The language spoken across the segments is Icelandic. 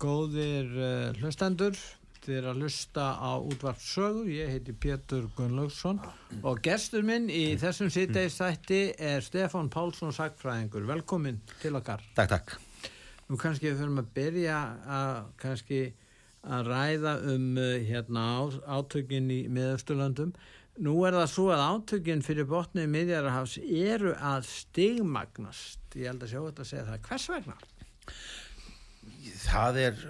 Góðir uh, hlustendur, þið er að hlusta á útvart sögu, ég heiti Pétur Gunnlaugsson og gestur minn í þessum sýtteistætti er Stefán Pálsson Sackfræðingur, velkomin til okkar. Takk, takk. Nú kannski við fyrir að byrja að kannski að ræða um uh, hérna á, átökin í miðausturlandum. Nú er það svo að átökin fyrir botnið miðjararhafs eru að stigmagnast, ég held að sjá þetta að segja það, hvers vegna? Það er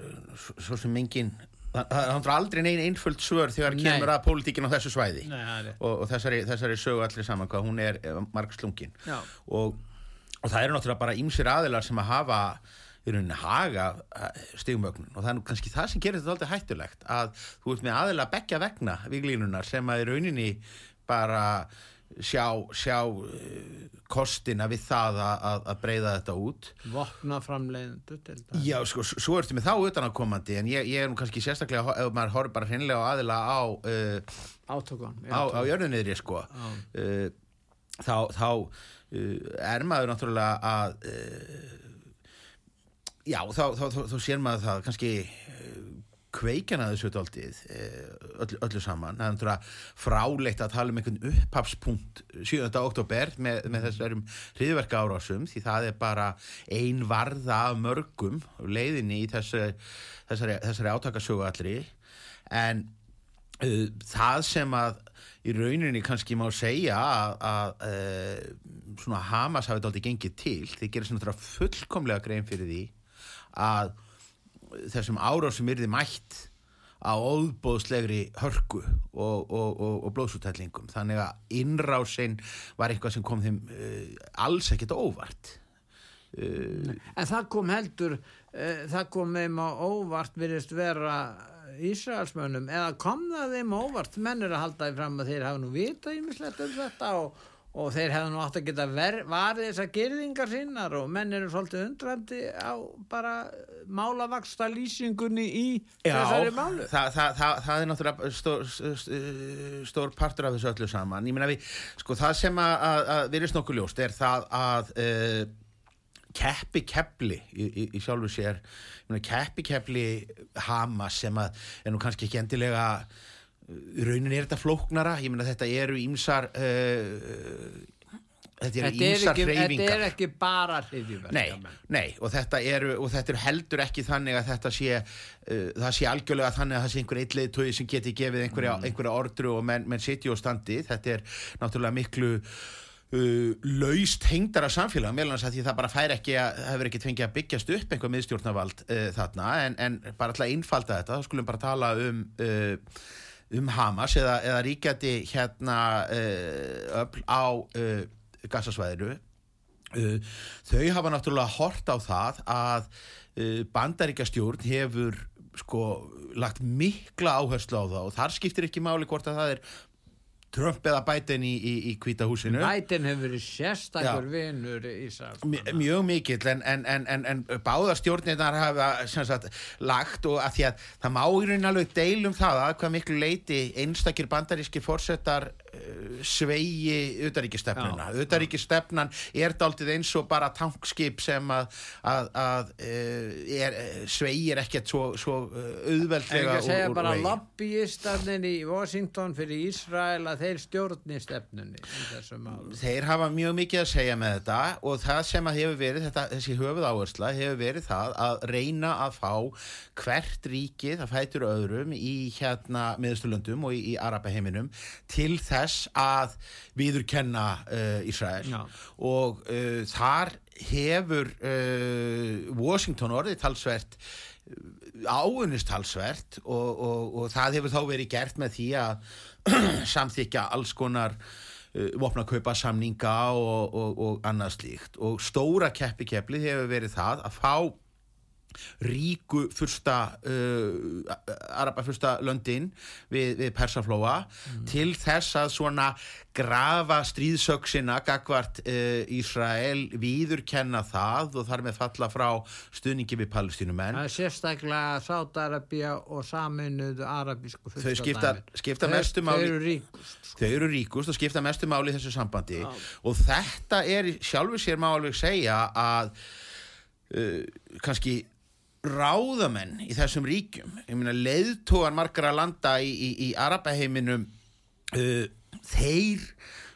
svo sem engin það er aldrei neina einföld svör þegar Nei. kemur að pólitíkin á þessu svæði Nei, og, og þessari, þessari sögu allir saman hvað hún er marg slungin Já. og, og það eru náttúrulega bara ýmsir aðilar sem að hafa í rauninni haga stigmögnun og það er nú kannski það sem gerir þetta aldrei hættulegt að þú ert með aðila að begja vegna viglínunar sem að í rauninni bara sjá, sjá uh, kostina við það að, að, að breyða þetta út Vopnaframleiðendu til það. Já, sko, svo ertu með þá utanakomandi en ég, ég er nú kannski sérstaklega ef maður horfður bara hreinlega aðila á uh, Átökun. á, á jörðunniðri sko uh, þá, þá uh, er maður náttúrulega að já, þá, þá, þá sér maður það kannski uh, kveikjana þessu daldið öllu, öllu saman, það er náttúrulega fráleitt að tala um einhvern upphafspunkt 7. oktober með, með þessarum hriðverka árásum því það er bara ein varða af mörgum leiðinni í þessu, þessari, þessari átakasögu allri en uh, það sem að í rauninni kannski má segja að, að uh, svona Hamas hafið aldrei gengið til þeir gerir svona fullkomlega grein fyrir því að þessum árásum yrði mætt á óðbóðslegri hörku og, og, og, og blóðsútællingum þannig að innrásinn var eitthvað sem kom þeim uh, alls ekkert á óvart. Uh, En það kom heldur, uh, það kom þeim á óvart virðist vera Ísraelsmönnum. Eða kom það þeim á óvart? Menn er að halda því fram að þeir hafa nú vita ímislegt um þetta og, og þeir hefðu nú átt að geta ver, varið þessar gerðingar sinnar og menn eru svolítið undrandi á bara málavaksta lýsingunni í þessari málu. það, það, það, það er náttúrulega stór, stór partur af þessu öllu saman. Ég meina við, sko það sem að, að, að virðist nokkuð ljóst er það að uh, keppi kepli í, í, í sjálfu sér, keppi kepli Hamas sem að er nú kannski ekki endilega í rauninni er þetta flóknara, ég meina þetta eru ímsar uh, þetta eru Þetta er, ímsar ekki, þetta hreyfingar. er ekki bara hriðjuverka Nei, nei, og þetta eru og þetta er heldur ekki þannig að þetta sé uh, það sé algjörlega þannig að það sé einhver eitthvað tói sem geti gefið einhverja, einhverja ordru og menn, menn sitji og standi. Þetta er náttúrulega miklu uh, laust hengdara samfélag meðal hans að því það bara fær ekki að hefur ekki fengið að byggjast upp einhver miðstjórnavald uh, þarna. En, en bara alltaf einfalda þetta þá skulum bara tala um uh, um Hamas eða, eða ríkjandi hérna uh, öfl á uh, gassasvæðinu Uh, þau hafa náttúrulega hort á það að bandaríkjastjórn hefur sko lagt mikla áherslu á það og þar skiptir ekki máli hvort að það er Trump eða Biden í, í, í kvíta húsinu. Biden hefur verið sérstakur vinnur Ísraels M- mjög mikill en, en, en, en, en báða stjórnirnar hafa sagt, lagt og að því að það má í raunin alveg deilum það að hvað miklu leiti einstakir bandaríski fórsetar sveigi utaríkistefnuna utaríkistefnan er daldið eins og bara tankskip sem að, að, að uh, er, sveigir ekkert svo, svo En auðveldlega ekki að segja úr- úr bara vegi. lobbyistarnir í Washington fyrir Ísrael að þeir stjórni stefnunni. Þeir hafa mjög mikið að segja með þetta og það sem að hefur verið, þetta, þessi höfuð áhersla hefur verið það að reyna að fá hvert ríki, það fætur öðrum í hérna miðsturlöndum og í, í Arabaheiminum til þess að viðurkenna uh, Ísrael Já. og uh, þar hefur uh, Washington orðið talsvert áunnist talsvert og, og, og það hefur þá verið gert með því að samþykja alls konar vopna kaupa samninga og, og, og annað slíkt og stóra keppi keppli hefur verið það að fá ríku fyrsta uh, araba fyrsta löndin við, við Persaflóa til þess að svona grafa stríðsöksina gagvart uh, Ísrael viðurkenna það og þar með falla frá stuðningi við palestínumenn. Sérstaklega Sátarabía og saminuðu arabísku þau skipta, skipta mestu Þau máli eru ríkust. þau eru ríkust og skipta mestu máli í þessu sambandi. Og þetta er sjálfur sér má alveg segja að uh, kannski ráðamenn í þessum ríkjum ég meina leiðtógar margra landa í, í, í Arabaheiminum uh, þeir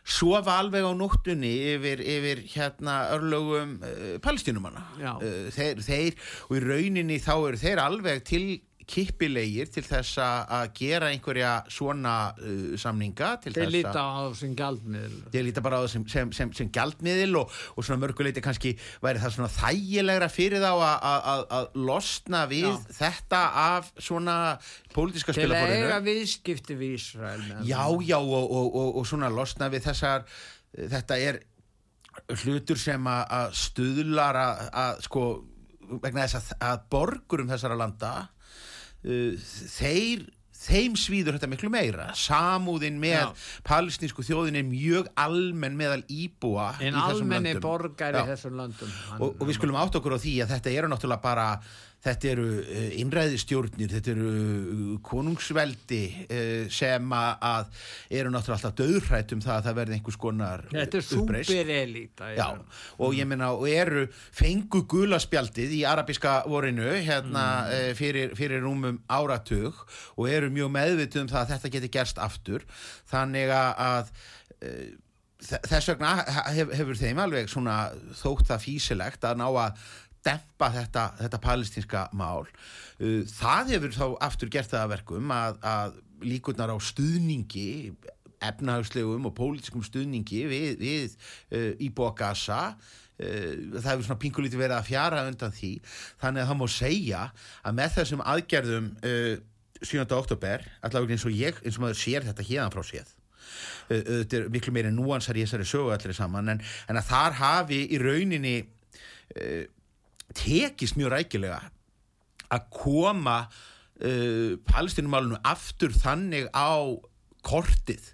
sofa alveg á nóttunni yfir, yfir hérna örlögum uh, palestínumanna Já. uh, þeir, þeir og í rauninni þá eru þeir alveg til kippilegir til þess að gera einhverja svona uh, samninga til Þeir þess líta að á sem gjaldmiðl. Ég líta bara á það sem, sem, sem, sem gjaldmiðil og, og svona mörguleiti kannski væri það svona þægilegra fyrir þá að- losna við Já. þetta af svona pólitíska Til að eiga viðskipti við Ísrael. Já, já og, og, og, og svona losna við þessar, þetta er hlutur sem að, stuðlar að, sko, vegna þess að, að borgurum þessara landa, þeir, þeim svíður þetta miklu meira. Samúðin með Já. palestinsku þjóðin er mjög almenn meðal íbúa En almenni borgar í þessum löndum. Hann- og, og við skulum átt okkur á því að þetta eru náttúrulega bara þetta eru uh, innræðistjórnir þetta eru uh, konungsveldi uh, sem að, eru náttúrulega alltaf döðrætt um það að það verði einhvers konar Þetta er uppreisn. súper elita. Já, og ég meina, og eru fengu gulaspjaldið í arabíska vorinu hérna mm. fyrir, fyrir rúmum áratug og eru mjög meðvituð um það að þetta geti gerst aftur þannig að, að eh, þe- þess vegna hef, hefur þeim alveg svona þótt það físilegt að ná að dempa þetta, þetta palestinska mál Uh, það hefur þá aftur gert það að verkum að, að líkurnar á stuðningi efnahagslegum og pólitískum stuðningi við, við uh, íbúa Gaza uh, það hefur svona pingulítið verið að fjara undan því þannig að það má segja að með þessum aðgerðum uh, 7. oktober allavega eins og ég, eins og maður sér þetta hérðan frá séð Uh, þetta er miklu meiri núansar í þessari sögu allir saman en, en að þar hafi í rauninni uh, tekist mjög rækilega að koma uh, palestinumálunum aftur þannig á kortið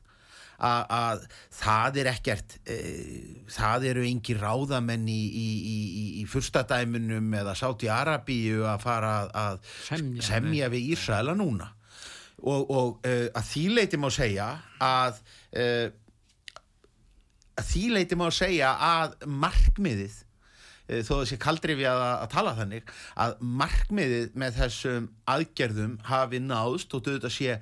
að, að það er ekkert uh, það eru engi ráðamenn í, í, í, í, fyrstadæmunum eða sátt í Arabíu að fara að, Semja. semja við Ísraela núna og, og uh, að því leiti má segja að uh, að því leiti má segja að markmiðið þó það sé kaldrifi að, að tala þannig að markmiðið með þessum aðgerðum hafi náðst og þetta sé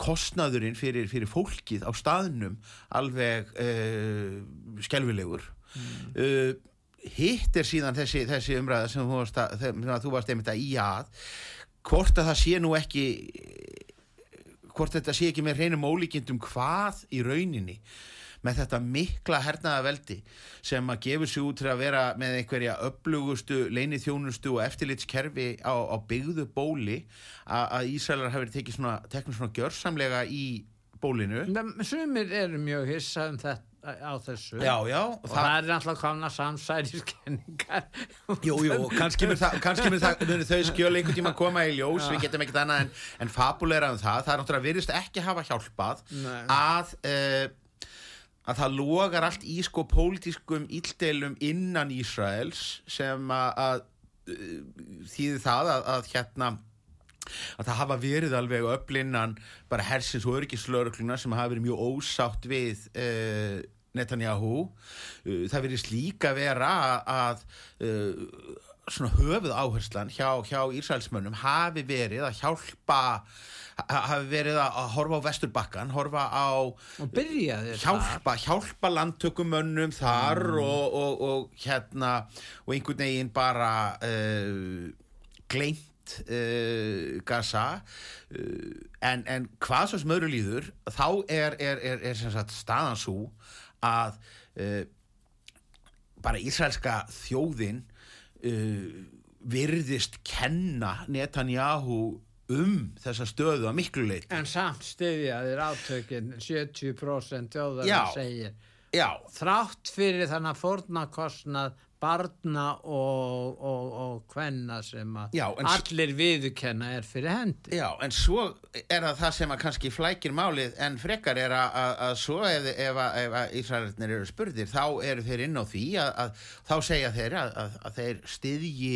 kostnaðurinn fyrir, fyrir fólkið á staðnum alveg uh, skelfilegur mm. hitt er síðan þessi, þessi umræða sem þú varst, að, sem þú varst einmitt að í að hvort að það sé nú ekki hvort þetta sé ekki með hreinum ólíkindum hvað í rauninni með þetta mikla hernaða veldi sem að gefur sig út til að vera með einhverja upplugustu, leinithjónustu og eftirlitskerfi á, á byggðu bóli að, að Ísælar hafi tekið svona, teknum svona gjörsamlega í bólinu Sumir eru mjög hissa um þetta á þessu. Já, já, Og það, er náttúrulega komna samsæriskenningar. Jú, jú, og kannski mun það, kannski mun það þau skjöl einhvern tíma koma í ljós við getum ekkert annað en, en fabulera um það það er náttúrulega virðist ekki hafa hjálpað Nei. að uh, að það logar allt í sko pólitískum íldelum innan Ísraels sem að, uh, þýði það að, að hérna að það hafa verið alveg öflinnan bara hersins og örgislaurugluna sem hafa verið mjög ósátt við uh, Netanyahu. Uh, það verið líka vera að uh, svona höfuð áherslan hjá, hjá Ísraelsmönnum hafi verið að hjálpa ha- hafi verið að horfa á vesturbakkan horfa á hjálpa, hjálpa landtökumönnum þar og, og, og hérna og einhvern veginn bara uh, gleymt uh, Gaza. Uh, en, en hvað svo sem öðru líður þá er, er, er, er sem sagt staðan svo að bara ísraelska þjóðin uh, virðist kenna Netanyahu um þessa stöðu að miklu leit En samt stiðja þér átökin 70% þjóðar segir. já, þrátt fyrir þannig fórnarkostnað barna og, og, og kvenna sem að Já, allir viðukenna er fyrir hendi. já, en svo er það það sem að kannski flækir málið en frekar er að, að, að svo ef, ef, ef að Ísraelarnir eru spurðir þá eru þeir inn á því að, að þá segja þeir að, að, að þeir styðji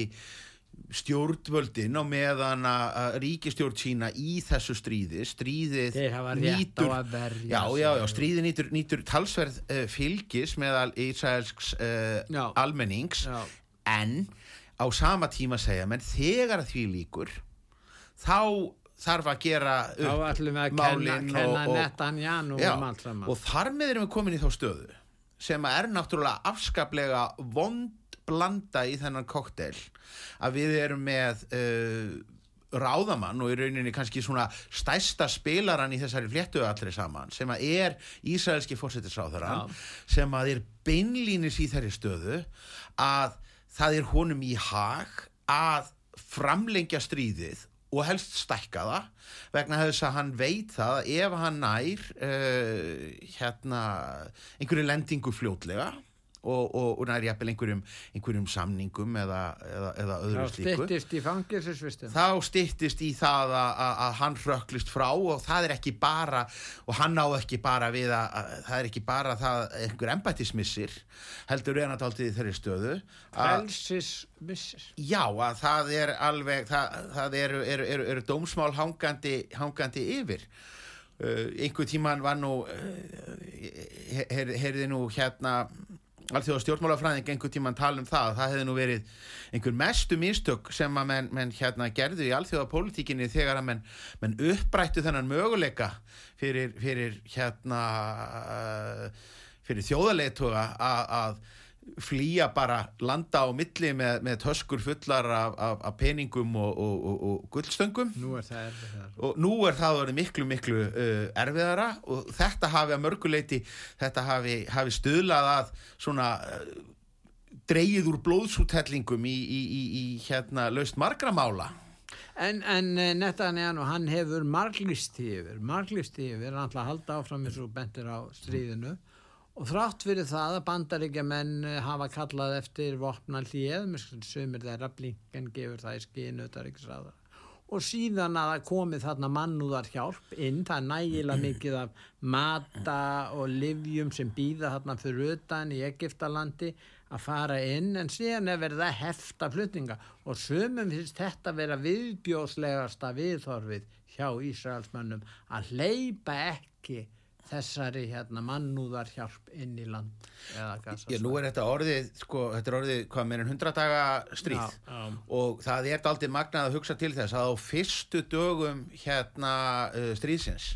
stjórnvöldin og meðan að, ríkistjórn sína í þessu stríði stríðið á verja já, já, já, stríðið nýtur, nýtur talsverð uh, fylgis meðal Ísraelsks uh, Já. almennings Já. en á sama tíma segja menn þegar því líkur þá þarf að gera upp að kenna, málin kenna og, og, já, um og þar með erum við komin í þá stöðu sem er náttúrulega afskaplega vond blanda í þennan koktel að við erum með uh, ráðamann og í rauninni kannski svona stærsta spilaran í þessari fléttu allri saman sem að er Ísraelski fórsetisráðarann Já. sem að er beinlínis í þeirri stöðu að það er honum í hag að framlengja stríðið og helst stækka það vegna þess að hann veit það að ef hann nær uh, hérna einhverju lendingu fljótlega og, og, og nær jafnvel einhverjum, einhverjum samningum eða, eða, eða Þá öðru slíku styttist í fangilsisvistum. þá styttist í það að, að, að hann hrökklist frá og það er ekki bara og hann á ekki bara við að, að það er ekki bara það einhver embættismissir heldur er hann alltaf í þeirri stöðu að, Frelsismissir. já að það er alveg það, það eru, eru, eru, eru dómsmál hangandi, hangandi yfir uh, einhver tíman var nú uh, her, herði nú hérna allþjóða stjórnmálafræðing einhver tíman tala um það það hefði nú verið einhver mestu mistök sem að menn, menn hérna gerðu í allþjóða pólitíkinni þegar að menn, menn upprættu þennan möguleika fyrir, fyrir hérna uh, fyrir þjóðarleituga að flýja bara landa á milli með, með töskur fullar af, af, af peningum og, og, og, og gullstöngum. Nú er það erfið þar. og nú er það miklu miklu uh, erfiðara og þetta hafi að mörguleiti þetta hafi, hafi stuðlað að svona uh, dreigið úr blóðsútellingum í, í, í, í hérna laust margra mála. En, en eh, Netanyahu, hann hefur marglisti yfir, marglisti yfir, hann ætla að halda áfram eins og bentir á stríðinu og þrátt fyrir það að bandaríkja menn hafa kallað eftir vopna hlið, sömur þeirra blinken gefur það í skinu og síðan að komið þarna mannúðar hjálp inn, það er nægilega mikið af mata og livjum sem býða þarna fyrir utan í Egiptalandi að fara inn en síðan er verið að hefta flutninga. Og sömum finnst þetta vera viðbjóslegasta viðhorfið hjá Ísraelsmönnum að hleypa ekki þessari hérna mannúðar hjálp inn í land Já, nú er þetta orðið, sko, þetta er orðið hvað meira en 100 daga stríð. Já, já. og það er aldrei magnað að hugsa til þess að á fyrstu dögum hérna uh, stríðsins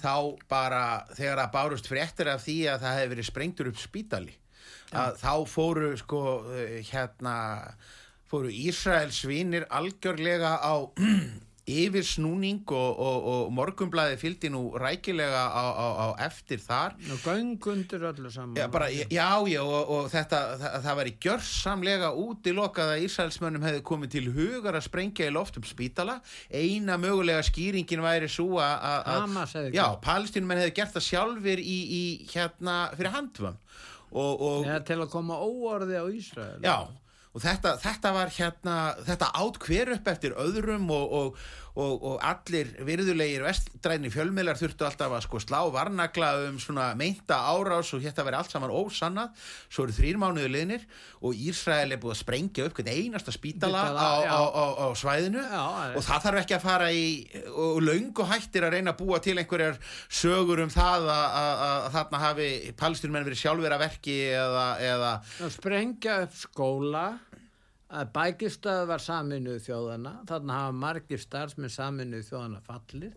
þá bara þegar að bárust fréttir af því að það hefði verið sprengtur upp spítali að þá fóru sko uh, hérna fóru Ísraels vinir algjörlega á yfir snúning og, og, og morgumblæði fylgdi nú rækilega á, á, á eftir þar og göngundur öllu saman Já, bara, já, já, og, og þetta, það, það var í gjörsamlega útilokað að Ísraelsmönnum hefði komið til hugar að sprengja í loft um spítala. Eina mögulega skýringin væri svo að- Hamas hefði gert. palestínumenn hefði gert það sjálfur í, í hérna, fyrir og, eða til að koma óorði á Ísrael Já, og þetta, þetta var hérna, þetta átt hver upp eftir öðrum og, og, og, og allir virðulegir vestræni fjölmiðlar þurftu alltaf að sko slá varnagla um svona meinta árás og þetta veri allt saman ósannað, svo eru þrýr mánuðu liðnir og Ísrael er búið að sprengja upp einasta spítala á, á, á, á svæðinu Já, og það þarf ekki að fara í og löngu hættir að reyna að búa til einhverjar sögur um það að, að, að þarna hafi palestinmenn verið sjálfur að verki eða, eða sprengja upp skóla að bækistöð var saminuð þjóðana þarna hafa margir starfsmenn saminuð þjóðana fallir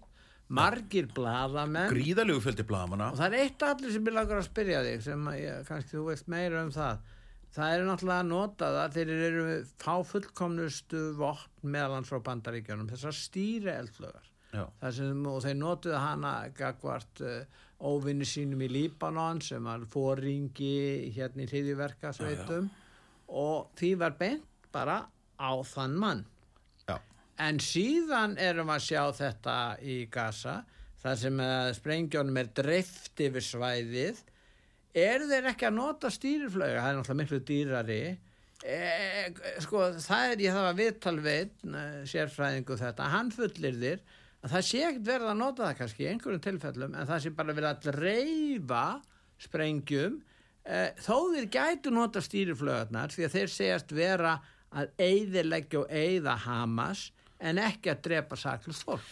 margir bladamenn gríðalegu fjöldi blaðamanna. Og það er eitt allir sem ég lagar að spyrja þig sem ég, kannski þú veist meira um það. Það er náttúrulega að nota það þeir eru fá fullkomnustu vopn meðalans frá bandaríkjunum þessar stýri eldflögar og þeir notuðu hana gagvart uh, óvinni sínum í Líbanon sem var fóringi hérna í hriðjuverka sveitum og því var bent bara á þann mann. Já. en síðan erum við að sjá þetta í Gaza þar sem sprengjónum er dreift yfir svæðið. Eru þeir ekki að nota stýriflöga það er náttúrulega miklu dýrari. E, sko það er ég það að viðtal veit sérfræðingu þetta, hann fullir þér að það sé ekkert verið að nota það kannski í einhverjum tilfellum en það sé bara verið að dreifa sprengjum. E, þó þeir gætu nota stýriflögarnar því að þeir segjast vera að eigðileggja og eigða Hamas en ekki að drepa saklust fólk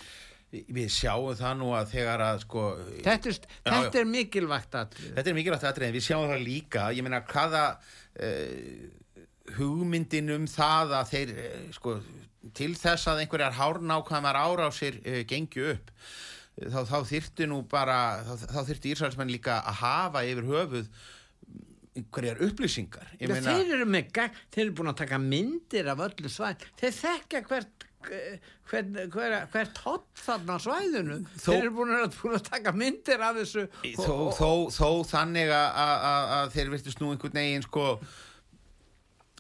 Við sjáum það nú að þegar að sko... Þetta er, já, þetta er mikilvægt aðrið. Þetta er mikilvægt aðrið en við sjáum það líka, ég meina hvaða uh, hugmyndin um það að þeir, uh, sko, til þess að einhverjar hárnákvæmar árásir uh, gengju upp, þá, þá þyrtu nú bara, þá, þá þyrtu Ísraelsmenn líka að hafa yfir höfuð einhverjar upplýsingar. Meina, þeir eru með gang, þeir eru búin að taka myndir af öllu svæð, þeir þekkja hvert hvert hver, hver tótt þarna svæðinu. Þó, þeir eru búin að, búin að taka myndir af þessu þó, og, þó, þó þannig að þeir virtist nú einhvern veginn sko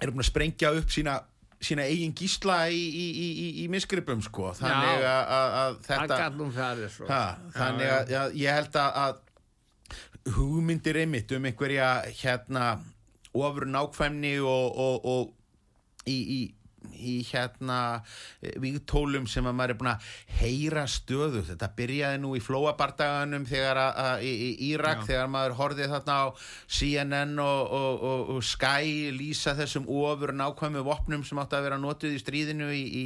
eru búin að sprengja upp sína sína eigin gísla í, í, í, í misgripum sko. Þannig að, þetta þannig að ég held að hugmyndir einmitt um einhverja hérna ofur nákvæmni og, og, og í í hérna eh, vígtólum sem að maður er búin að heyra stöðu þetta byrjaði nú í flóabardaganum þegar að, að í, í Írak Já. þegar maður horfið þarna á CNN og, og, og, og Sky lýsa þessum ofur nákvæmu vopnum sem átti að vera notuð í stríðinu í, í,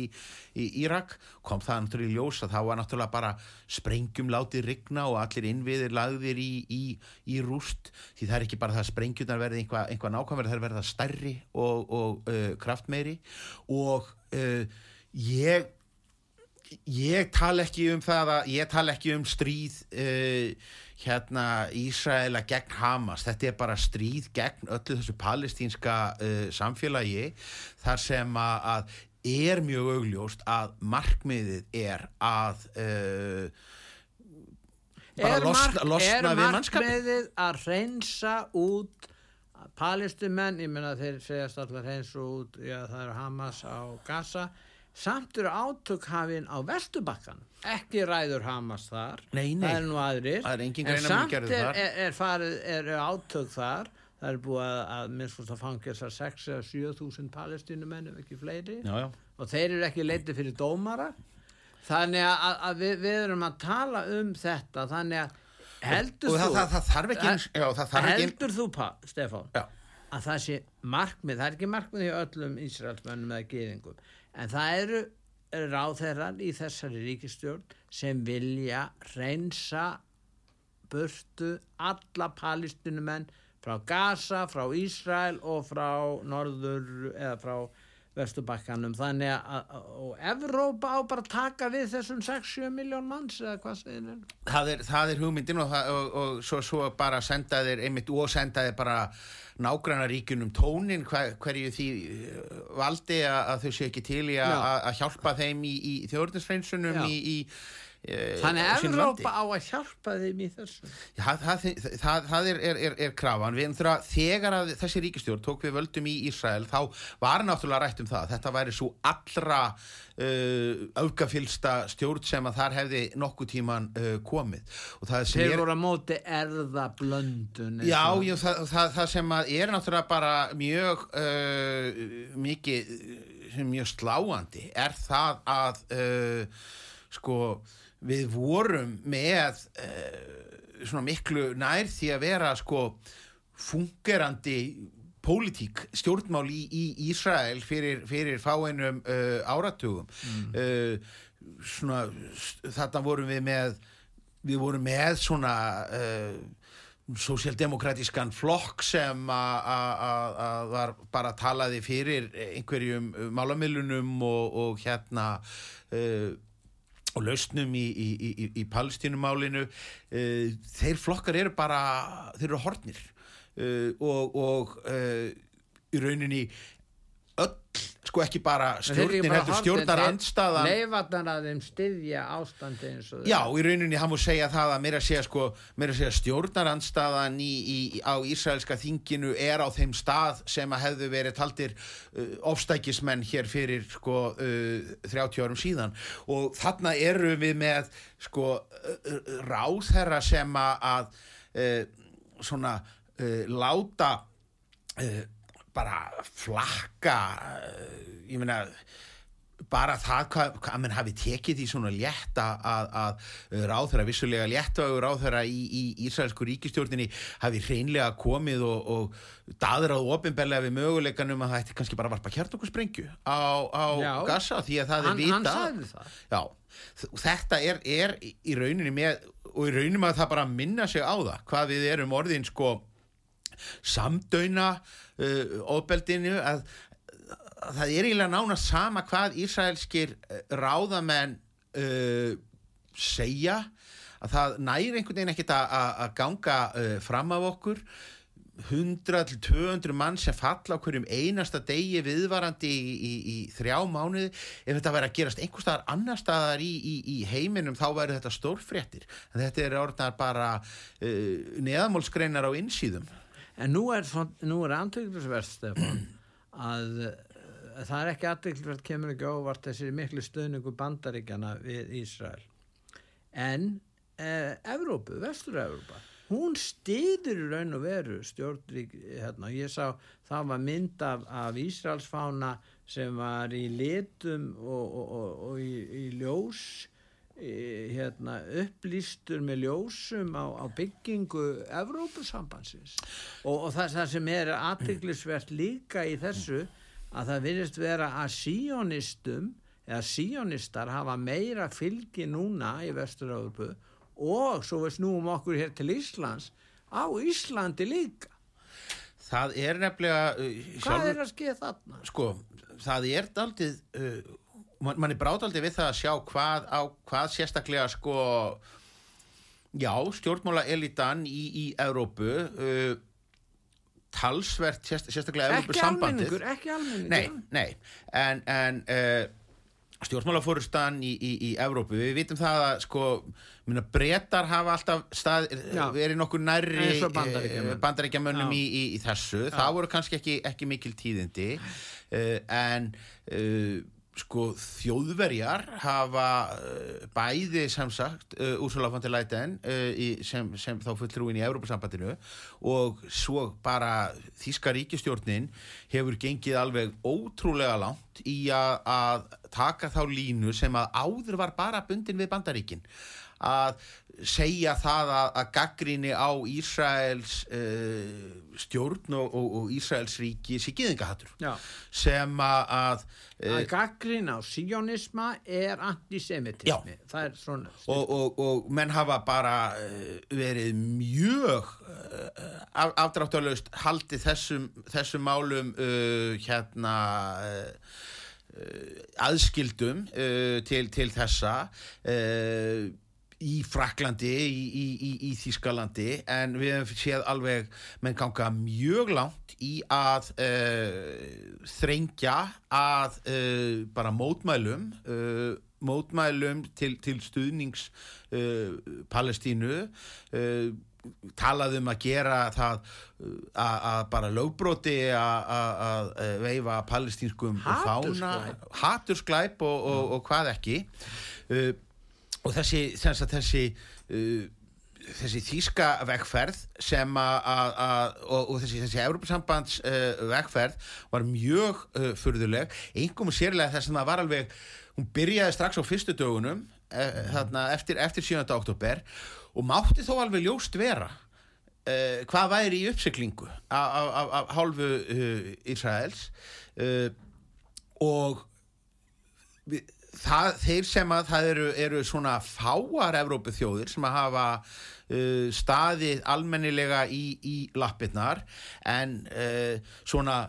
í Írak. Kom það náttúrulega í ljós að það var náttúrulega bara sprengjum látið rigna og allir innviðir lagðir í rúst. Því það er ekki bara það að sprengjurnar verði einhvað einhva nákvæmverð, það er verða stærri og kraftmeiri. Og uh, ég ég tala ekki um það að ég tala ekki um stríð uh, hérna Ísraela gegn Hamas, þetta er bara stríð gegn öllu þessu palestínska uh, samfélagi þar sem að, að er mjög augljóst að markmiðið er að uh, bara er losna, losna er við mannskapin Er markmiðið að reynsa út palistumenn, ég menna þeir segjast allar reynsa út, já það er Hamas á Gaza. Samt eru átökhafin á Vestubakkan ekki ræður Hamas þar. Nei, nei. það er nú aðrir. En samt er, er, er, farið, er átök þar. Það er búið að, að minnst að fangja þessar 6 eða 7.000 palestínumenn ef ekki fleiri. Já, já. og þeir eru ekki leitið fyrir dómara. Þannig að, að við, við erum að tala um þetta. Þannig að heldur og, og þú það, það, það þarf ekki, já, heldur ekki... þú Stefán að það sé markmið, það er ekki markmið í öllum Ísraelsmönnum eða geðingum en það eru ráðherrar í þessari ríkistjórn sem vilja reynsa burtu alla palestinumenn frá Gaza, frá Ísrael og frá Norður eða frá Vestubakkanum þannig að og Evrópa á bara taka við þessum 6-7 miljón manns eða hvað segir þér? Það það er hugmyndin og, og, og svo, svo bara senda þér einmitt og senda þér bara nágranna ríkunum tónin hver, hverju því uh, valdi að, að þau sé ekki til í að hjálpa þeim í, í þjóðurnisfreinsunum í, í Eh, Þannig að Evrópa á að hjálpa þeim í þessu. Já, það, það, það er, er, er krafan. Við, þegar þessi ríkistjórn tók við völdum í Ísrael þá var náttúrulega rætt um það þetta væri svo allra uh, auðgafylsta stjórn sem að þar hefði nokkuð tíman uh, komið. Þeir voru að móti erðablöndun Já, jú, það, það sem er náttúrulega bara mjög uh, mikið mjög sláandi er það að sko við vorum með uh, svona miklu nær því að vera sko fungerandi pólitík, stjórnmál í, í Ísrael fyrir, fyrir fáinum uh, eh, áratugum mm. uh, svona þarna vorum við með við vorum með svona sósjaldemokratískan flokk sem að var bara talaði fyrir einhverjum málamilunum og, og hérna og lausnum í, í, í, í palestínumálinu. Uh, þeir flokkar eru bara þeir eru hortnir uh, og, og uh, í rauninni öll sko ekki bara stjórnin heldur stjórnar andstaðan leifatnar að þeim styðja ástandi eins og já, í rauninni hann múi segja það að mér að segja, sko, mér að segja stjórnar andstaðan í, í, á Ísraelska þinginu er á þeim stað sem að hefðu verið taldir uh, ofstækismenn hér fyrir sko uh, 30 árum síðan. Og þarna eru við með sko uh, ráðherra sem að uh, svona uh, láta uh, bara flakka uh, ég meina bara það hvað, hvað mann hafi tekið því svona létta að, að ráðherra, vissulega létta og ráðherra í, í Ísraelsku ríkistjórnini hafi hreinlega komið og, og daðrað ofinbellega við möguleikanum að það ætti kannski bara að varpa kjartokursprengju á, á gassa því að það hann, er vita hann sagði það. Já, þetta er, er í rauninni með og í rauninni með það bara minna sig á það hvað við erum orðin sko samdöina uh, ofbeldinu að, að það er eiginlega nána sama hvað Ísraelskir uh, ráðamenn uh, segja að það næri einhvern veginn ekkert að ganga uh, fram af okkur. 100-200 mann sem falla á hverjum einasta degi viðvarandi í, í, í þrjá mánuði. Ef þetta væri að gerast einhver staðar annar staðar í, í heiminum þá væri þetta stórfréttir. Þetta er orðnar bara uh, neðamálskreinar á insýðum En nú er, er andryggsverð Stefán að uh, það er ekki andryggsverð kemur ekki óvart þessi miklu stöðningu bandaríkjana við Ísrael. En uh, Evrópu, Vestur-Evrópa hún stýður í raun og veru stjórnrík, hérna, ég sá það var mynd af, af Ísraelsfána sem var í litum og, og, og, og í, í ljós hérna, upplýstur með ljósum á, á byggingu Evrópusambansins og það, það sem er aðtiklisvert líka í þessu að það virðist vera að síonistum eða síonistar hafa meira fylgi núna í Vestur-Európu og svo við snúum okkur hér til Íslands á Íslandi líka það er nefnilega uh, hvað sjálf, er að skeið þarna? sko, það er aldrei uh, mann man er brátt aldrei við það að sjá hvað, á, hvað sérstaklega sko já, stjórnmála elitan í, í Európu uh, talsvert sérst, sérstaklega Európu sambandið ekki almenningur. Nei, nei, en, en uh, stjórnmálafórustan í, í, í Evrópu, við vitum það að sko, minna, brettar hafa alltaf stað, verið nokkur nærri bandaríkjamönnum. í, í þessu, Já. það voru kannski ekki, ekki mikil tíðindi uh, en uh, sko þjóðverjar hafa uh, bæði sem sagt Úrsula von der Leyen sem, sem þá fulltrúin í Evrópusambandinu og svo bara Þíska ríkistjórnin hefur gengið alveg ótrúlega langt í að, að taka þá línu sem að áður var bara bundin við bandaríkin að segja það að, að gaggríni á Ísraels uh, stjórn og, og, og Ísraels ríki sé giðingahattur sem að að uh, gaggrín á sionisma er antisemitismi. Er svona og, og menn hafa bara uh, verið mjög af, afdráttalust haldið þessum, þessum málum hérna aðskildum til, til þessa í Fraklandi, í, í, í, í Þískalandi en við hefum séð alveg menn ganga mjög langt í að uh, þrengja að uh, bara mótmælum uh, mótmælum til, til stuðnings Palestínu talaðum að gera það að bara lögbróti að veifa palestínskum fána hatursklæp og, og, og hvað ekki. Og og þessi þessi, uh, þessi þýska vegferð sem að og, og þessi, þessi Európa-sambands uh, vegferð var mjög uh, fyrðuleg, einhverjum sérlega þess að það var alveg, hún byrjaði strax á fyrstu dögunum uh, þarna, eftir, eftir 7. oktober og mátti þó alveg ljóst vera uh, hvað væri í uppsiklingu af hálfu uh, Ísraels og við það, þeir sem að það eru, eru svona fáar Evrópu þjóðir sem að hafa uh, staðið almennilega í, í lappirnar en uh, svona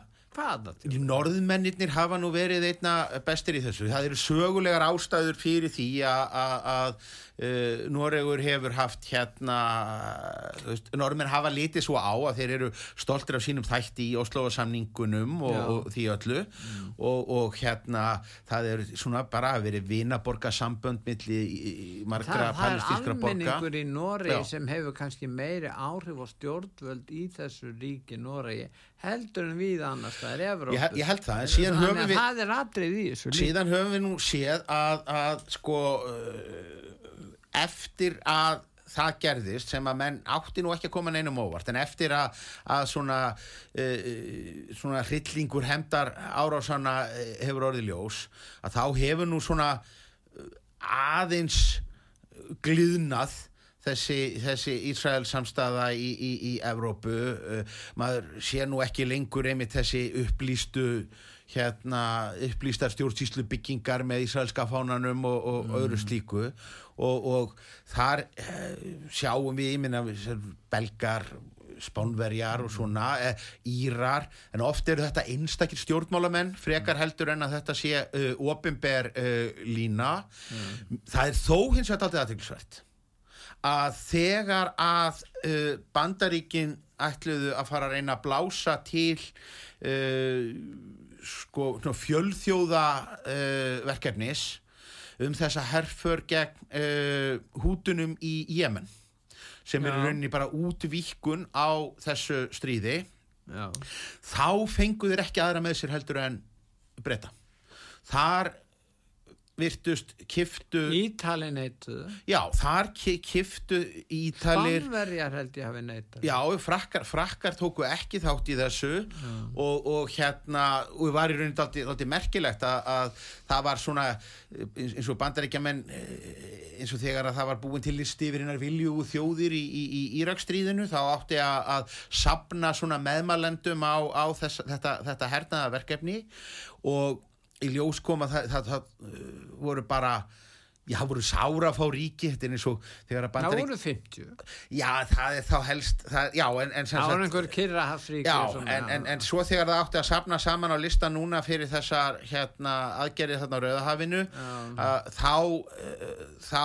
norðmennir hafa nú verið einna bestir í þessu. Það eru sögulegar ástæður fyrir því að uh, Noregur hefur haft hérna veist, normin hafa litið svo á að þeir eru stoltir af sínum þætti í Oslofarsamningunum og, og því öllu. Og, og hérna það er svona bara að verið vinaborgasambönd milli í- í margra það, er borga. almenningur í Noregi Já. sem hefur kannski meiri áhrif og stjórnvöld í þessu ríki Noregi heldur en við annars það er Evrópu Ég, ég held það, en síðan höfum við það er atrið í þessu líka síðan höfum við nú séð að, að sko uh, eftir að það gerðist sem að menn átti nú ekki að koma neinum óvart en eftir að, að svona uh, svona hryllingur hemdar árásana uh, hefur orðið ljós að þá hefur nú svona aðeins glýðnað þessi, þessi Ísrael samstaða í, í, í Evrópu uh, maður sé nú ekki lengur einmitt þessi upplýstu hérna upplýstar stjórnsýslu byggingar með Ísraelska fánanum og, og öðru slíku. Og, og þar uh, sjáum við, ég minna belgar spánverjar og svona eh, írar, en oft eru þetta einstakir stjórnmálamenn, frekar heldur en að þetta sé uh, opinber uh, lína. Það er þó hins vegar aldrei aðtilsvært að þegar að uh, bandaríkin ætluðu að fara að reyna að blása til uh, sko svona fjölþjóða uh, verkefnis um þessa herför gegn uh, hútunum í Jemen sem eru Já. rauninni bara útvíkkun á þessu stríði Já. þá fengu þeir ekki aðra með sér heldur en breyta þar virtust kiftu Ítali neituðu. Já, þar ki- kiftu ítalir Spánverjar held ég hafi neitað. Já, frakkar, frakkar tóku ekki þátt í þessu og, og hérna, og var í rauninni aldrei merkilegt að, að það var svona eins og bandaríkjamenn eh, eins og þegar að það var búin til listi yfir hinnar vilju þjóðir í, í, í Írakstríðinu þá átti að, að sapna svona meðmælendum á, á þess, þetta, þetta hernaðaverkefni og í ljós kom að það, það, það, uh, voru bara já, það voru sára að fá ríki þetta er eins og þegar að Það bandarík voru 50 Já, það er þá helst það, Já, en, en sem Það voru einhver kyrra hafsríki Já, en, en, en svo þegar það átti að sapna saman á lista núna fyrir þessar hérna, aðgerið þarna á Rauðahafinu að, þá uh, þá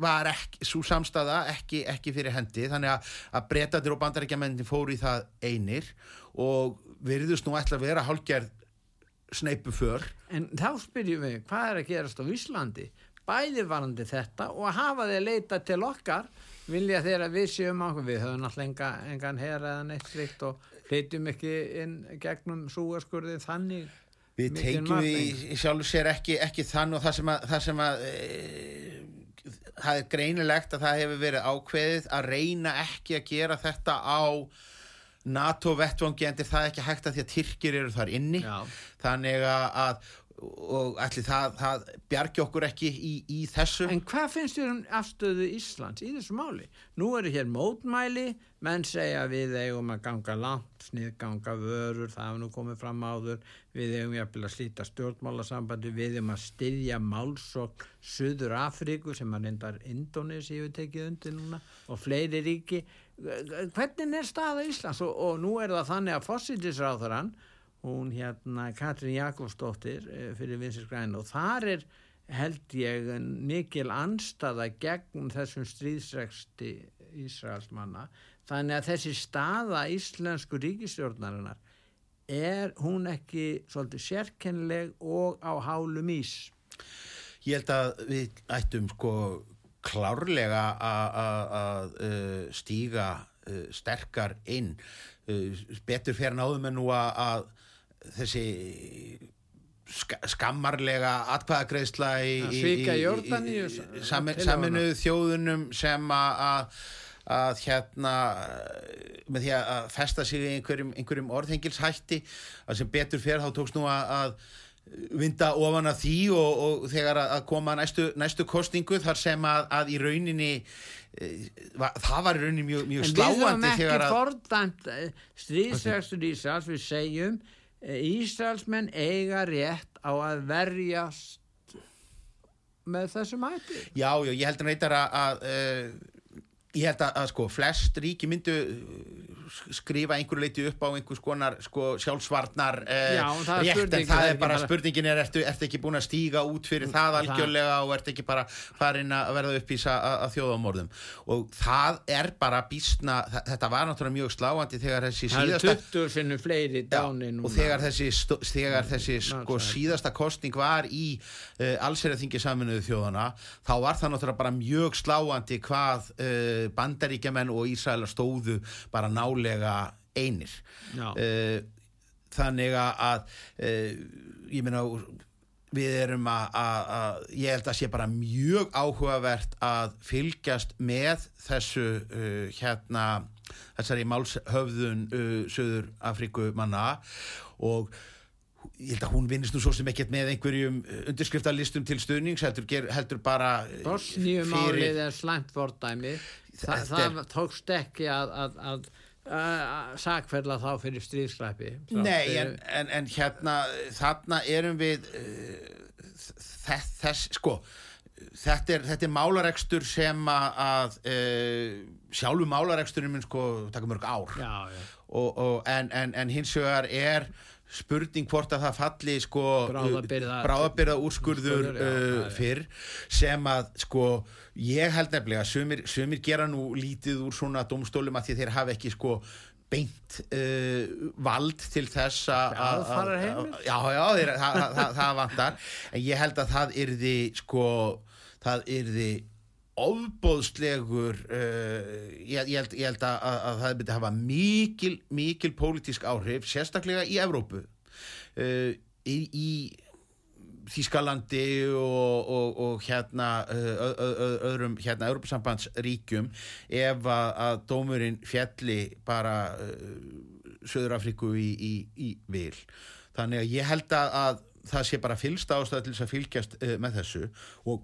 var ekki, svo samstaða ekki, ekki fyrir hendi. Þannig að, að breytadir og bandarækjamennin fóru í það einir og virðust nú ætla að vera hálgerð sneipu för En þá spyrjum við, hvað er að gerast á Íslandi? Bæði varandi þetta og hafa þeir leita til okkar vilja þeir að við séum okkur. Við höfum alltaf enga, engan her eða neitt slikt og flytjum ekki inn gegnum súgaskurði þannig Við tengjum í, sjálfu sér ekki, ekki þann og það sem að, það sem að e, það er greinilegt að það hefur verið ákveðið að reyna ekki að gera þetta á NATO vettvangi en það ekki hægt að því að Tyrkir eru þar inni Já. þannig að, að og ætli það, það bjargi okkur ekki í, í þessu En hvað finnst þér um afstöðu Íslands í þessu máli? Nú eru hér mótmæli, menn segja við eigum að ganga langt, sniðganga vörur, það hafa nú komið fram áður, við eigum jafnvel að slíta stjórnmálasambandi, við eigum að styðja málsokk Suður Afríku sem að reyndar Indonési hefur tekið undir núna og fleiri ríki. Hvernig er staða Íslands? Og, og nú er það þannig að fósitisráþarann, hún hérna Katrín Jakobsdóttir eh, fyrir Vinsir Græn og þar er held ég mikil anstaða gegn þessum stríðsreksti Ísraelsmanna þannig að þessi staða íslensku ríkistjórnarinnar er hún ekki svolítið sérkennileg og á hálum ís? Ég held að við ættum sko klárlega að- uh, stíga uh, sterkar inn. Uh, betur fyrir náðum en nú að, þessi ska, skammarlega atkvæðagreðsla í, í- í- í- saminuðu þjóðunum sem að, að að hérna með því að festa sig í einhverjum, einhverjum orðhengilshætti að sem betur fyrir þá tókst nú að, að vinda ofan að því og, og þegar að að koma næstu, næstu kostingu þar sem að, að í rauninni e, það var í rauninni mjög, mjög en við höfum sláandi ekki þegar að fordæmt stríðsrekstur Ísraels við segjum eh, Ísraelsmenn eiga rétt á að verjast með þessum hætti. Já, já, ég heldur neitt að, að e, ég held að, að sko flest ríki myndu skrifa einhverju leiti upp á einhvers konar sko, sjálfsvarnar eh, Já, það rétt en það það er bara spurningin er ertu, ertu ekki búin að stíga út fyrir það Það- algjörlega og ertu ekki bara farin að verða upp í að, þjóðamorðum og það er bara bísna þetta var náttúrulega mjög sláandi þegar þessi það síðasta 20 sinnum fleiri dáni núna. og þegar þessi, stó- þegar þessi Ná, sko, það síðasta kostning var í uh, allsherjarþingi saminuðu þjóðana þá var það náttúrulega bara mjög sláandi hvað uh, bandaríkjaman og Ísraelar stóðu bara nálega einir Já. uh, þannig að uh, ég meina við erum að, að, að ég held að sé bara mjög áhugavert að fylgjast með þessu uh, hérna þessari málshöfðun uh, Söður Afríku manna og ég held að hún vinnist nú svo sem ekkert með einhverjum undirskriftalistum til stuðnings heldur, heldur bara uh, Bosníumálið er slæmt fordæmi. Þa, það er- tókst ekki að, að, að, að sakferla þá fyrir stríðslæpi Nei, en, en, en hérna þarna erum við uh, þess, þess sko þetta er, þetta er málarekstur sem að, uh, sjálfu málareksturinn minn sko taka mörg ár. Já, já. og, og, en, en, en hins vegar er spurning hvort að það falli sko bráðabyrða úrskurður uh, fyrr sem að sko ég held nefnilega sumir, sumir gera nú lítið úr svona domstólum að því þeir hafa ekki sko beint uh, vald til þess að Já, að- að- já, þeir, það, það, það vantar. En ég held að það yrði sko, það yrði ofbóðslegur uh, ég, ég, held, ég held að, að, að það myndi hafa mikil, mikil pólitísk áhrif, sérstaklega í Evrópu uh, í, í Þískalandi og, og, og hérna öðrum hérna Europasambandsríkjum ef að, að dómurinn fjalli bara uh, Söður Afríku í, í, í vil. Þannig að ég held að, að það sé bara fylgst ástæða til þess að fylgjast uh, með þessu og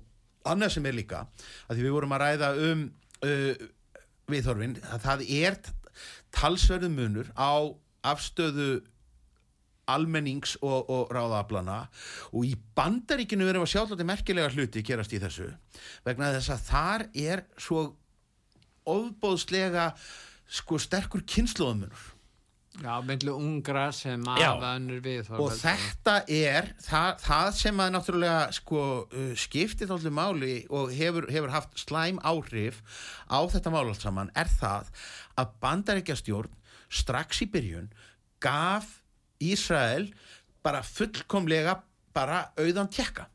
annað sem er líka að því við vorum að ræða um uh, viðhorfin að það er talsverðu munur á afstöðu almennings og, og ráðaaflana og í bandaríkinu verðum að sjá þetta merkilega hluti gerast í þessu vegna þess að þar er svo ofbóðslega sko sterkur kynnslóðumunur já, myndlu ungra sem afa önnur við og þetta er það, það sem að náttúrulega sko uh, skiptir þáttu máli og hefur, hefur haft slæm áhrif á þetta mál allt saman er það að bandaríkjastjórn strax í byrjun gaf Ísrael bara fullkomlega bara auðan tjekka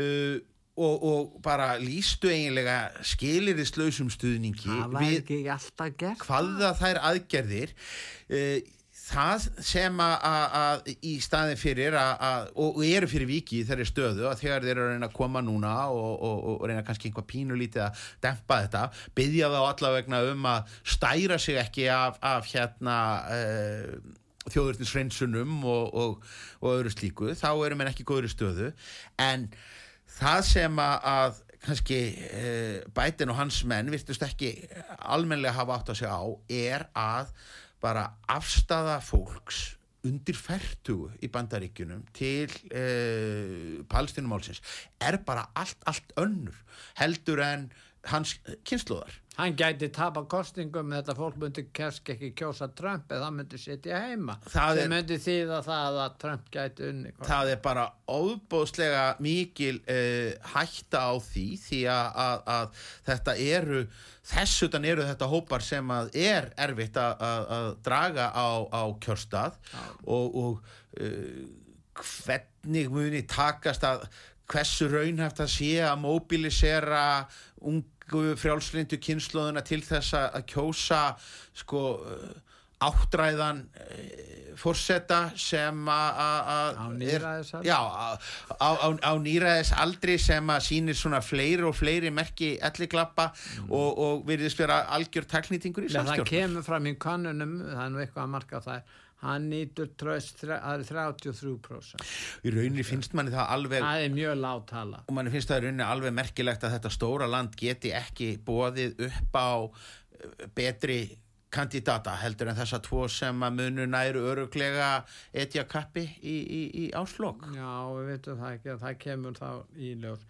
uh, og, og bara lístu eiginlega skilirislausum stuðningi gert. hvaða þær aðgerðir uh, það sem að, að, í staðin fyrir að, að, og eru fyrir viki í þeirri stöðu að þegar þeir eru að reyna að koma núna og, og, og reyna kannski einhvað pínu lítið að dempa þetta, byggja þá allavegna um að stæra sig ekki af, af hérna uh, þjóðurnisreinsunum og, og, og öðru slíku, þá eru menn ekki góður stöðu. En það sem að, kannski e, bætin og hans menn virtust ekki almenlega hafa átt að segja á er að bara afstafa fólks undir færtugu í bandaríkjunum til e, palestinumálsins er bara allt, allt önnur heldur en hans kynnslóðar hann gæti tapa kostingum þetta fólk myndi kersk ekki kjósa Trump eða það myndi sitja heima Það er- myndi þýða það að Trump gæti unni kosningar. það er bara óbóðslega mikil uh, hætta á því því að, að, að þetta eru þess utan eru þetta hópar sem að er erfitt að, að, að draga á, á kjörstað og, og uh, hvernig muni takast að hversu raunhæft að sé að mobilisera ungu frjálslindu kynnslóðuna til þess að kjósa sko uh, áttræðan uh, fórseta sem að- Á nýræðis aldri sem að sýnir svona fleiri og fleiri merki elliklappa og, og virðist vera algjör taknýtingur í Nei, það samstjórn kemur fram í kannunum það er nú eitthvað að marka það hann nýtur tröst, það er 33% í rauninni finnst manni það alveg það er mjög lág tala. Og manni finnst það í rauninni alveg merkilegt að þetta stóra land geti ekki bóðið upp á eh, betri kandidata heldur en þessa tvo sem að munu næru öruglega etja kappi í, í, í áslokk já, við veitum það ekki að það kemur þá í ljós.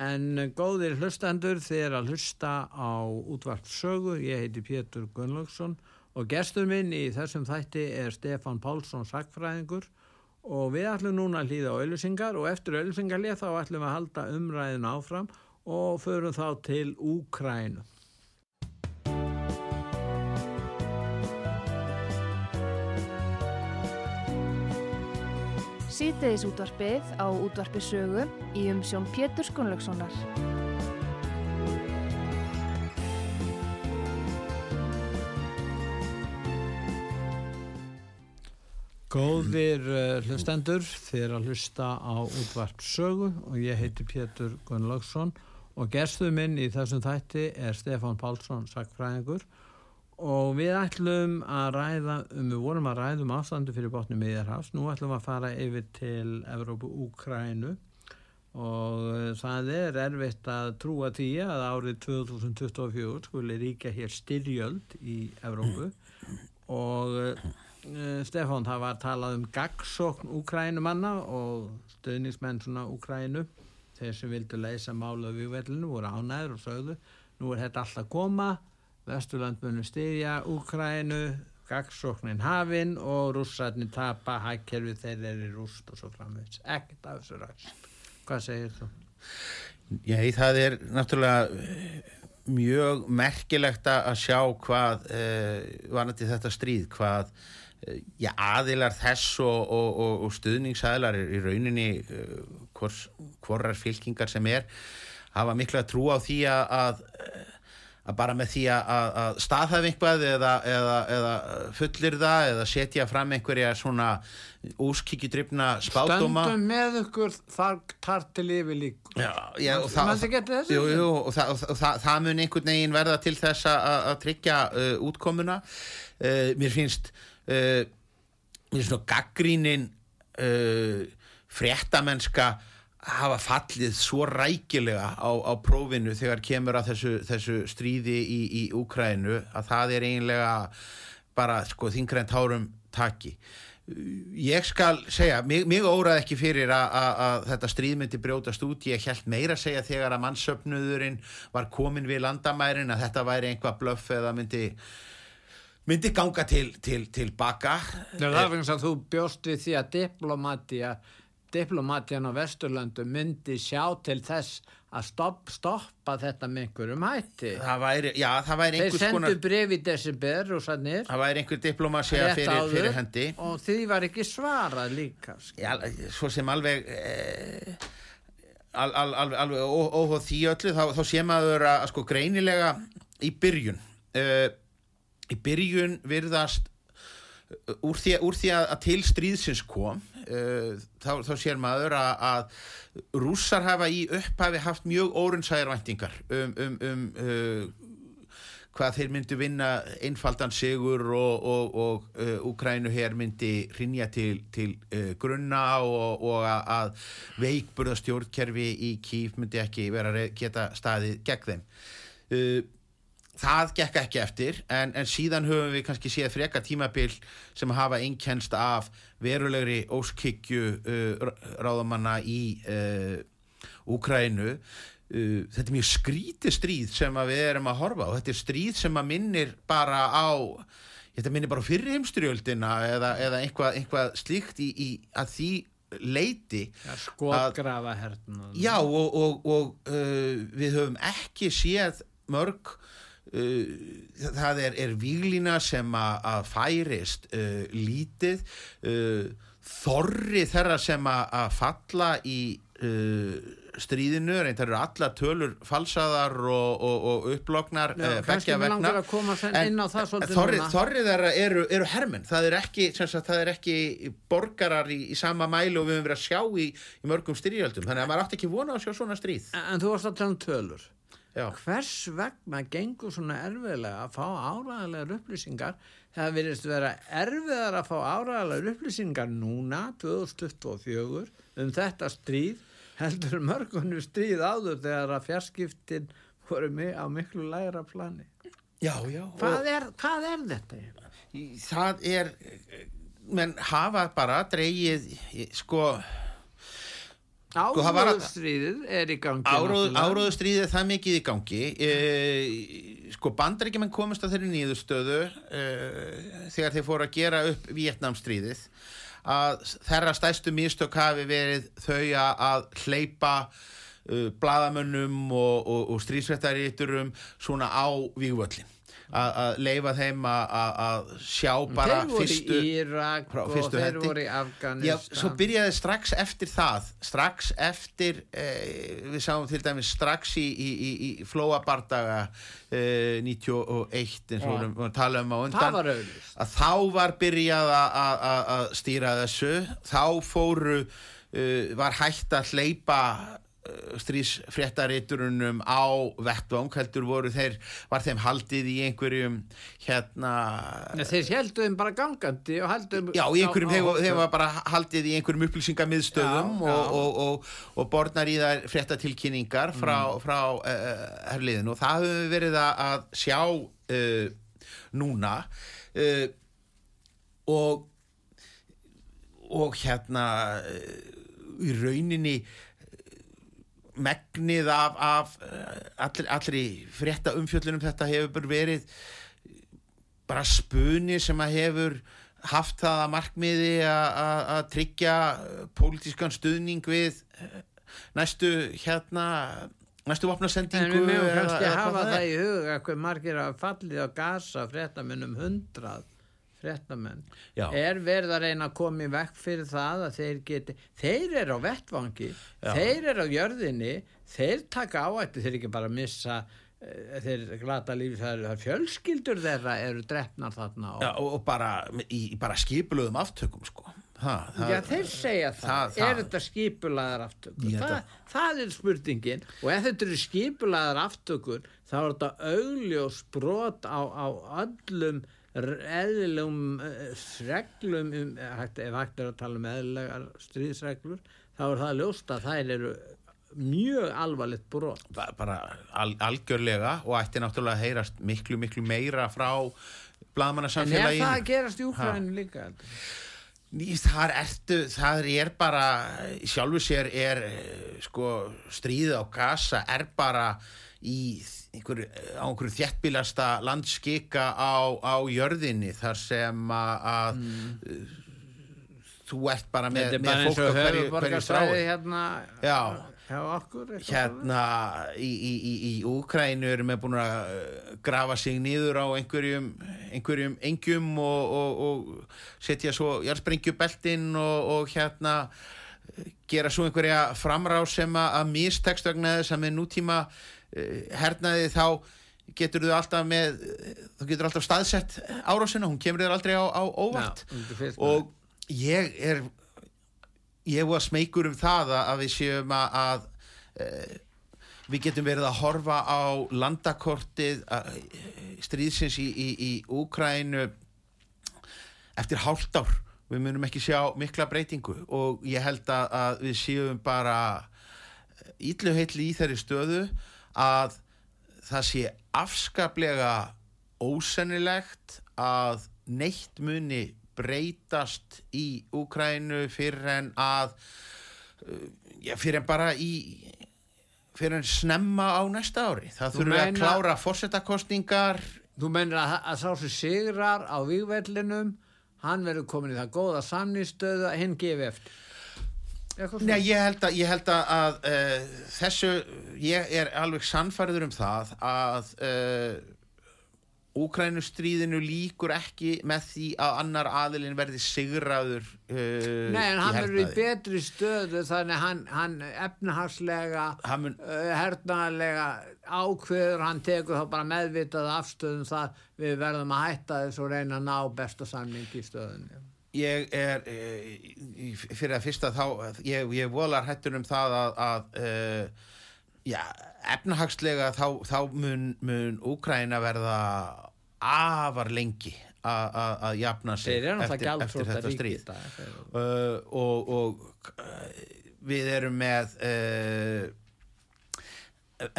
En góðir hlustendur þeir að hlusta á útvart sögu, ég heiti Pétur Gunnlaugsson og gestur minn í þessum þætti er Stefan Pálsson Sackfræðingur og við ætlum núna að hlýða á auðlusingar og eftir auðlusingarlið þá ætlum við að halda umræðin áfram og förum þá til Úkrænu. Sýteðis útvarpið á útvarpi sögu í umsjón Pétur Skunlökssonar. Góðir uh, hlustendur, þeir að hlusta á útvart sögu og ég heiti Pétur Gunnlaugsson og gerstuð minn í þessum þætti er Stefan Pálsson, sakfræðingur og við ætlum að ræða, um, við vorum að ræða um ástandi fyrir botnum miðjarhafs, nú ætlum að fara yfir til Evrópu-Úkrænu og uh, það er erfitt að trúa því að árið 2024 skuli ríka hér styrjöld í Evrópu. Og Uh, Stefán, það var talað um gagsókn Úkrænumanna og stöðningsmenn svona Úkrænu þeir sem vildu leysa mála við vellinu voru ánæður og sögðu nú er þetta alltaf koma. Vesturland munum styðja Úkrænu gagsóknin hafinn og rússarnir tapa hækkerfi þeir eru rúst og svo framvegs ekkert af þessu ræst hvað segir þú? Já, það er náttúrulega mjög merkilegt að sjá hvað uh, vanandi þetta stríð hvað já, aðilar þess og, og, og, og stuðningsaðilar í rauninni hvor, hvorar fylkingar sem er hafa miklu að trú á því að, að bara með því að, að staðhæf einhvað eða, eða, eða fullir það eða setja fram einhverja svona úskikidryfna spátdóma Stöndum með ykkur þar tar til yfir lík Já, já, og, það, jú, jú, og, það, og það, það mun einhvern veginn verða til þess að tryggja uh, útkomuna. Uh, mér finnst uh, nú gaggrínin uh, fréttamennska hafa fallið svo rækilega á, á prófinu þegar kemur að þessu, þessu stríði í, í Úkrænu að það er eiginlega bara sko þingrænt hárum taki. Ég skal segja, mig, mig óraði ekki fyrir að þetta stríð myndi brjótast út, ég held meira að segja þegar að mannsöfnuðurinn var komin við landamærin að þetta væri einhvað blöff eða myndi myndi ganga til, til, til baka. Það er eins og þú bjóst við því að diplomatía diplomatían á Vesturlandu myndi sjá til þess að stopp, stoppa þetta með einhverjum hætti. Það væri, já, það væri þeir sendu konar, bref í desember og sannir það væri einhver diplomasía fyrir, fyrir hendi. Og því var ekki svarað líka já, svo sem alveg eh, al, al, al, alveg óhóð því öllu þá, þá sé maður að sko greinilega í byrjun eh, í byrjun virðast uh, úr því, úr því að, að til stríðsins kom uh, þá, þá sér maður að, að rússar hafa í upphafi haft mjög órunsæðarvæntingar um, um, um uh, hvað þeir myndu vinna einfaldan sigur og, og, og uh, Ukrænu hér myndi rinja til, til uh, grunna og, og að veikburðastjórnkerfi í kýf myndi ekki vera að geta staðið gegn þeim. Uh, það gekk ekki eftir en, en síðan höfum við kannski séð freka tímabil sem hafa einkennst af verulegri óskikju uh, ráðamanna í uh, Úkrænu uh, þetta er mjög skrítið stríð sem við erum að horfa og þetta er stríð sem að minnir bara á þetta minnir bara fyrir heimstyrjöldina eða, eða einhvað, einhvað slíkt í, í að því leiti ja, skotgrafa herna já og, og, og uh, við höfum ekki séð mörg það er, er výlina sem að færist uh, lítið. Uh, þorri þeirra sem að falla í uh, stríðinu, reyndar eru alla tölur falsaðar og, og, og að koma inn á það þorri, þorri þeirra eru, eru hermin það er ekki, sagt, það er ekki borgarar í, í sama mælu og við höfum verið að sjá í, í mörgum stríðjöldum þannig að maður átti ekki vona að sjá svona stríð. En, en þú varst að tala um tölur Já. hvers vegna gengur svona erfiðlega að fá áræðilegar upplýsingar það virðist vera erfiðar að fá áræðilegar upplýsingar núna 2024 um þetta stríð heldur mörgunum stríð áður þegar að fjarskiptin voru á miklu læra plani já, já, hvað, er, hvað er þetta? það er menn hafa bara dreyið sko Áróðustríðið er í gangi áróðustríðið það mikið í gangi. E, sko bandaríkjumenn komist að þeirri nýðustöðu e, þegar þeir fóru að gera upp Vietnamstríðið að þeirra stæstu mistök hafi verið þau að, hleypa uh, bladamönnum og, og, og stríðsvettaríturum svona á vígvöllin að leifa þeim að- sjá bara þeir voru fyrstu í frá og fyrstu þeir hendi. voru í Já, Afganistan svo byrjaði strax eftir það strax eftir eh, við sáum til dæmis strax í, í, í, í flóabardaga eh, 91 eins og Já. við vorum að tala um á undan að þá var byrjað að- að að- að stýra þessu þá fóru uh, var hægt að hleypa strísfréttariturunum á vettvang heldur voru þeir var þeim haldið í einhverjum hérna þeir heldur þeim bara gangandi og heldur Já, í einhverjum, þeir, þeir var bara haldið í einhverjum upplýsingamiðstöðum Já, og, og, og, og borðnar í þær fréttatilkynningar frá, frá uh, herliðinu. Og það við verið að, að sjá uh, núna uh, og og hérna í rauninni megnið af, af uh, allri, allri frétta umfjöllunum þetta hefur verið bara spuni sem að hefur haft það að markmiði að- að að tryggja pólitískan stuðning við uh, næstu hérna næstu En vopnasendingu við eða- kannski eða hafa það í huga hvað margir hafa fallið á gasa fréttamenn um hundrað fréttamenn. Já. Er verið að reyna að koma í vekk fyrir það að þeir geti, þeir eru á vettvangi, Já. þeir eru á jörðinni, þeir taka áættu, þeir ekki bara missa, eh, þeir glata lífi, það eru fjölskyldur þeirra eru drefnar þarna og Já, og, bara í, bara skipulöðum aftökum sko ha, það, Já, þeir segja það. það- það- Er þetta skipulaðar aftökur? Það, það er spurningin og ef þetta eru skipulaðar aftökur þá er þetta augljós brot á, á öllum r- eðlilegum uh, reglum um, eh, ef hægt er að tala um eðlilegar stríðsreglur þá er það ljóst að þær eru mjög alvarlegt brot. ba- bara al, algjörlega og ætti náttúrulega að heyrast miklu miklu meira frá En er það að gerast í Úkrænu líka? Ný, þar ertu, það er bara sjálfu sér er eh, sko stríðið á Gaza er bara í einhver, á einhverju þjettbílasta landskika á, á jörðinni þar sem að, að þú ert bara með, með fólk á hverju, hverju strái. hérna okkur. hérna í, í, í, í Úkrænu erum við búin að uh, grafa sig niður á einhverjum einhverjum engjum og, og, og setja svo jarðsprengjubeltin og, og hérna uh, gera svo einhverja framrá sem að, mistekst vegna þess að með nútíma hernaði þá getur þú alltaf með þú getur alltaf staðsett árásina hún kemur þér aldrei á, á óvart. Já, og ég er ég var smeykur um það að, að við séum að, að e, við getum verið að horfa á landakortið að, stríðsins í, í, í Úkrænu eftir hálft ár. Við munum ekki sjá mikla breytingu og ég held að, að við séum bara ílluheitli í þeirri stöðu að það sé afskaplega ósennilegt að neitt muni breytast í Úkrænu fyrir en að uh, já, fyrir en bara í fyrir en snemma á næsta ári það Þú þurfum við að klára fórsetakostningar Þú mennir að, að sá sem sigrar á vígvellinum, hann verður komin í það góða samnýstöðu að hinn gefi eftir. Nei, ég held að, ég held að, uh, þessu, ég er alveg sannfærður um það að uh, Úkrænustríðinu líkur ekki með því að annar aðilinn verði sigraður uh, Nei, en hann verður í betri stöðu þannig hann, hann efnahagslega, mun- hernaðarlega ákveður, hann tekur þá bara meðvitað afstöðum það við verðum að hætta þess og reyna að ná besta samning í stöðunni. Ég er, í- fyrir að fyrsta þá, ég, ég volar hættur um það að, að uh, já, efnahagslega þá, þá mun, mun Úkræna verða afar lengi a- a- að jafna sig eftir, eftir þetta stríð. dag, uh, og, og uh, við erum með uh,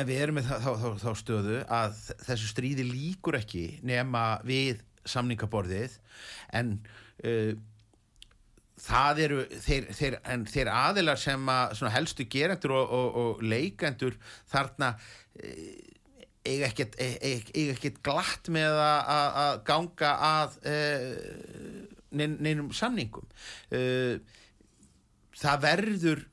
við erum með þá, þá, þá, þá stöðu að þessu stríði líkur ekki nema við samningaborðið en það eru þeir, þeir, þeir aðilar sem að helstu gerendur og, og, og leikendur þarna eh, eiga ekkert, eiga, eiga ekkert glatt með að, að, ganga að eh, nein, neinum samningum. Eh, það verður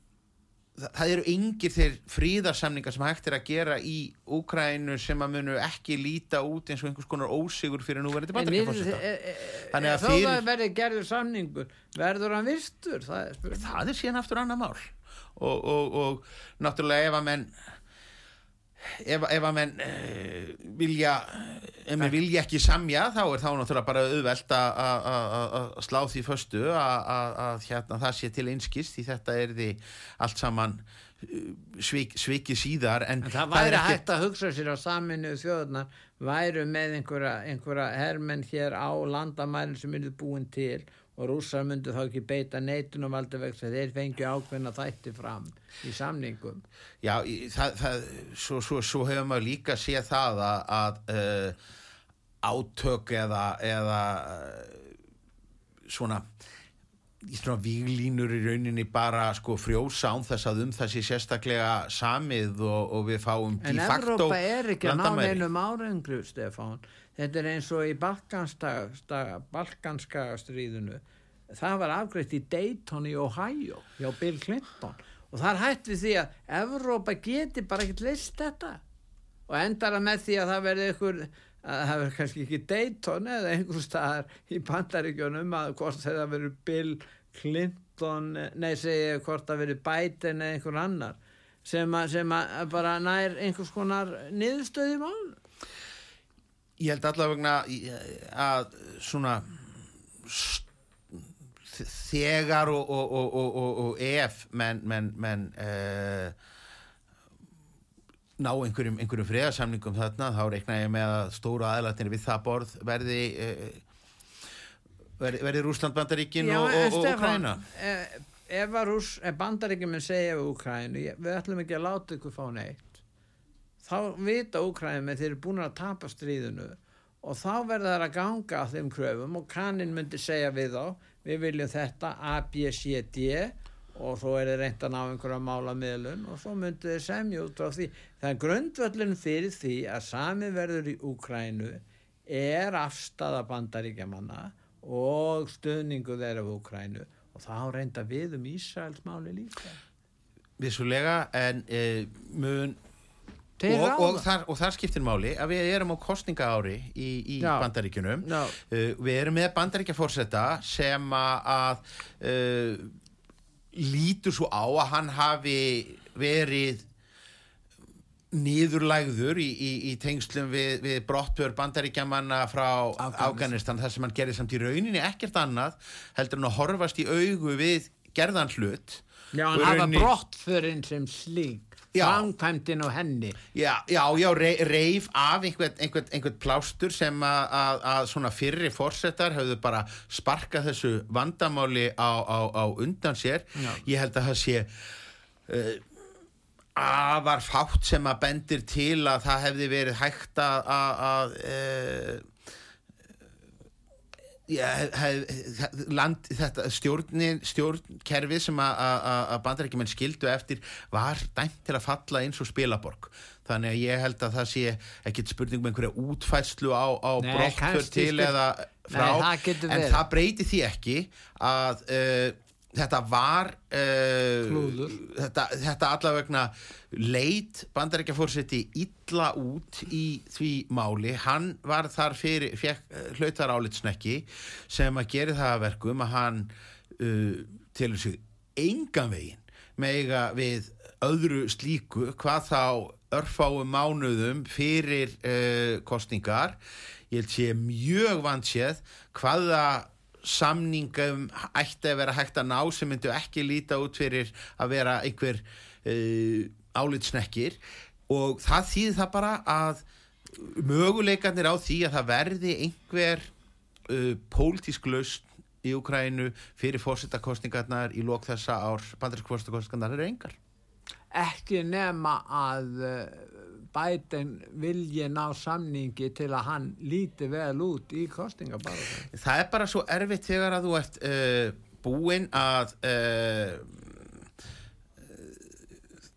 það, eru yngir þeir fríðarsamningar sem hægt er að gera í Úkrænu sem að munu ekki líta út eins og einhvers konar ósigur fyrir núverandi En við- bandaríkjaforseta. e- e- Þannig að fyrir- það verði gerður samningur verður hann vistur það er það er síðan aftur annað mál. Og, og, og náttúrulega ef að menn ef, ef að menn uh, vilja ef menn vilja ekki samja þá er þá náttúrulega bara auðvelt að- slá því föstu að, hérna, það sé til einskist því þetta er því allt saman uh, svik, sviki síðar en, En það væri ekki- hægt að hugsa sér að saminu þjóðunar væru með einhverja, einhverja hermenn hér á landamærin sem eru búin til og rússar myndu þá ekki beita neitunum valdi vegna þess að þeir fengju ákveðna þætti fram í samningum. Já, það, það, svo, svo, svo hefur maður líka séð það að, að uh, átök eða, eða uh, svona svona víglínur í rauninni bara sko frjósa án þess að um sé sérstaklega samið og, og við fáum En de facto Evrópa er ekki að ná neinum árenglu, Stefán. Þetta er eins og í Balkanska, stríðinu. Það var afgreitt í Dayton í Ohio hjá Bill Clinton. Og það er hætt við því að Evrópa geti bara ekkert leist þetta. Og endar að með því að það verði ykkur að það verður kannski ekki Dayton eða einhver staðar í bandaríkjónum að hvort það verður Bill Clinton nei segja hvort það verður Biden eða einhver annar sem að, bara nær einhvers konar niðurstöði mál Ég held allavegna að svona þegar og, og, og, og, ef menn, menn, menn uh, ná einhverjum, einhverjum friðarsamningum þarna þá reikna ég með að stóra aðlatinni við það borð verði uh, verði, verði Rúsland bandaríkin og, Ukraina eh, ef að ef bandaríkjum segja við Úkrænu, ég- við ætlum ekki að láta ykkur fá neitt þá vita Úkrænu þeir eru búin að tapa stríðinu og þá verða þær að ganga að þeim kröfum og kannin myndi segja við þá við viljum þetta A, B, C, D. Og svo er þeir reynt að ná einhverja mála miðlun og svo myndi þeir semja út á því. Það er grundvöllin fyrir því að sami verður í Úkrænu er afstafa bandaríkjamanna og stuðningu þeirra af Úkrænu og þá reynda við um Ísraels máli líka. Vissulega en uh, mun og, og, þar, og þar skiptir máli að við erum á kostninga ári í, í Já. bandaríkjunum Já. uh, við erum með bandaríkjafórseta sem að, uh, lítur svo á að hann hafi verið niðurlægður í, í, í tengslum við, við brottbjör bandaríkjamanna frá Afganistan. Afganistan þar sem hann gerði samt í rauninni ekkert annað heldur hann að horfast í augu við gerðan hlut Já, hann hafa rauninni- brottförin sem slík. Framkvæmdin á henni Já, já, já, reif af einhvern, einhvern, einhvern plástur sem að, svona fyrri fórsetar höfðu bara sparkað þessu vandamáli á, á, á undan sér. Já. Ég held að það sé uh, afar fátt sem að bendir til að það hefði verið hægt að, að, að uh, Já, hef, hef, land, þetta stjórnin, stjórnkerfið sem að- bandarækjumenn skildu eftir var dæmt til að falla eins og spilaborg. Þannig að ég held að það sé ekkit spurning með einhverja útfærslu á, á kannski til spil- eða frá. Nei, það en það breyti því ekki að uh, þetta var uh, þetta, þetta allavegna leit bandarækjafórseti illa út í því máli. Hann var þar fyrir fekk, hlaut þar álitsnekki sem að gera það að verkum að hann uh, telur sig engan veginn mega við öðru slíku hvað þá örfáum mánuðum fyrir uh, kostningar ég held sé mjög vandséð hvaða samningum ætti að vera hægt að ná sem myndu ekki líta út fyrir að vera einhver uh, álitsnekkir. Og það þýði það bara að möguleikarnir á því að það verði einhver uh, pólitísk lausn í Ukrænu fyrir fórsetakostningarnar í lók þessa ár bandarísk fórsetakostningarnar eru engar. Ekki nema að uh, Biden vilji ná samningi til að hann líti vel út í kostingabáðu það er bara svo erfitt þegar að þú ert uh, búinn að uh,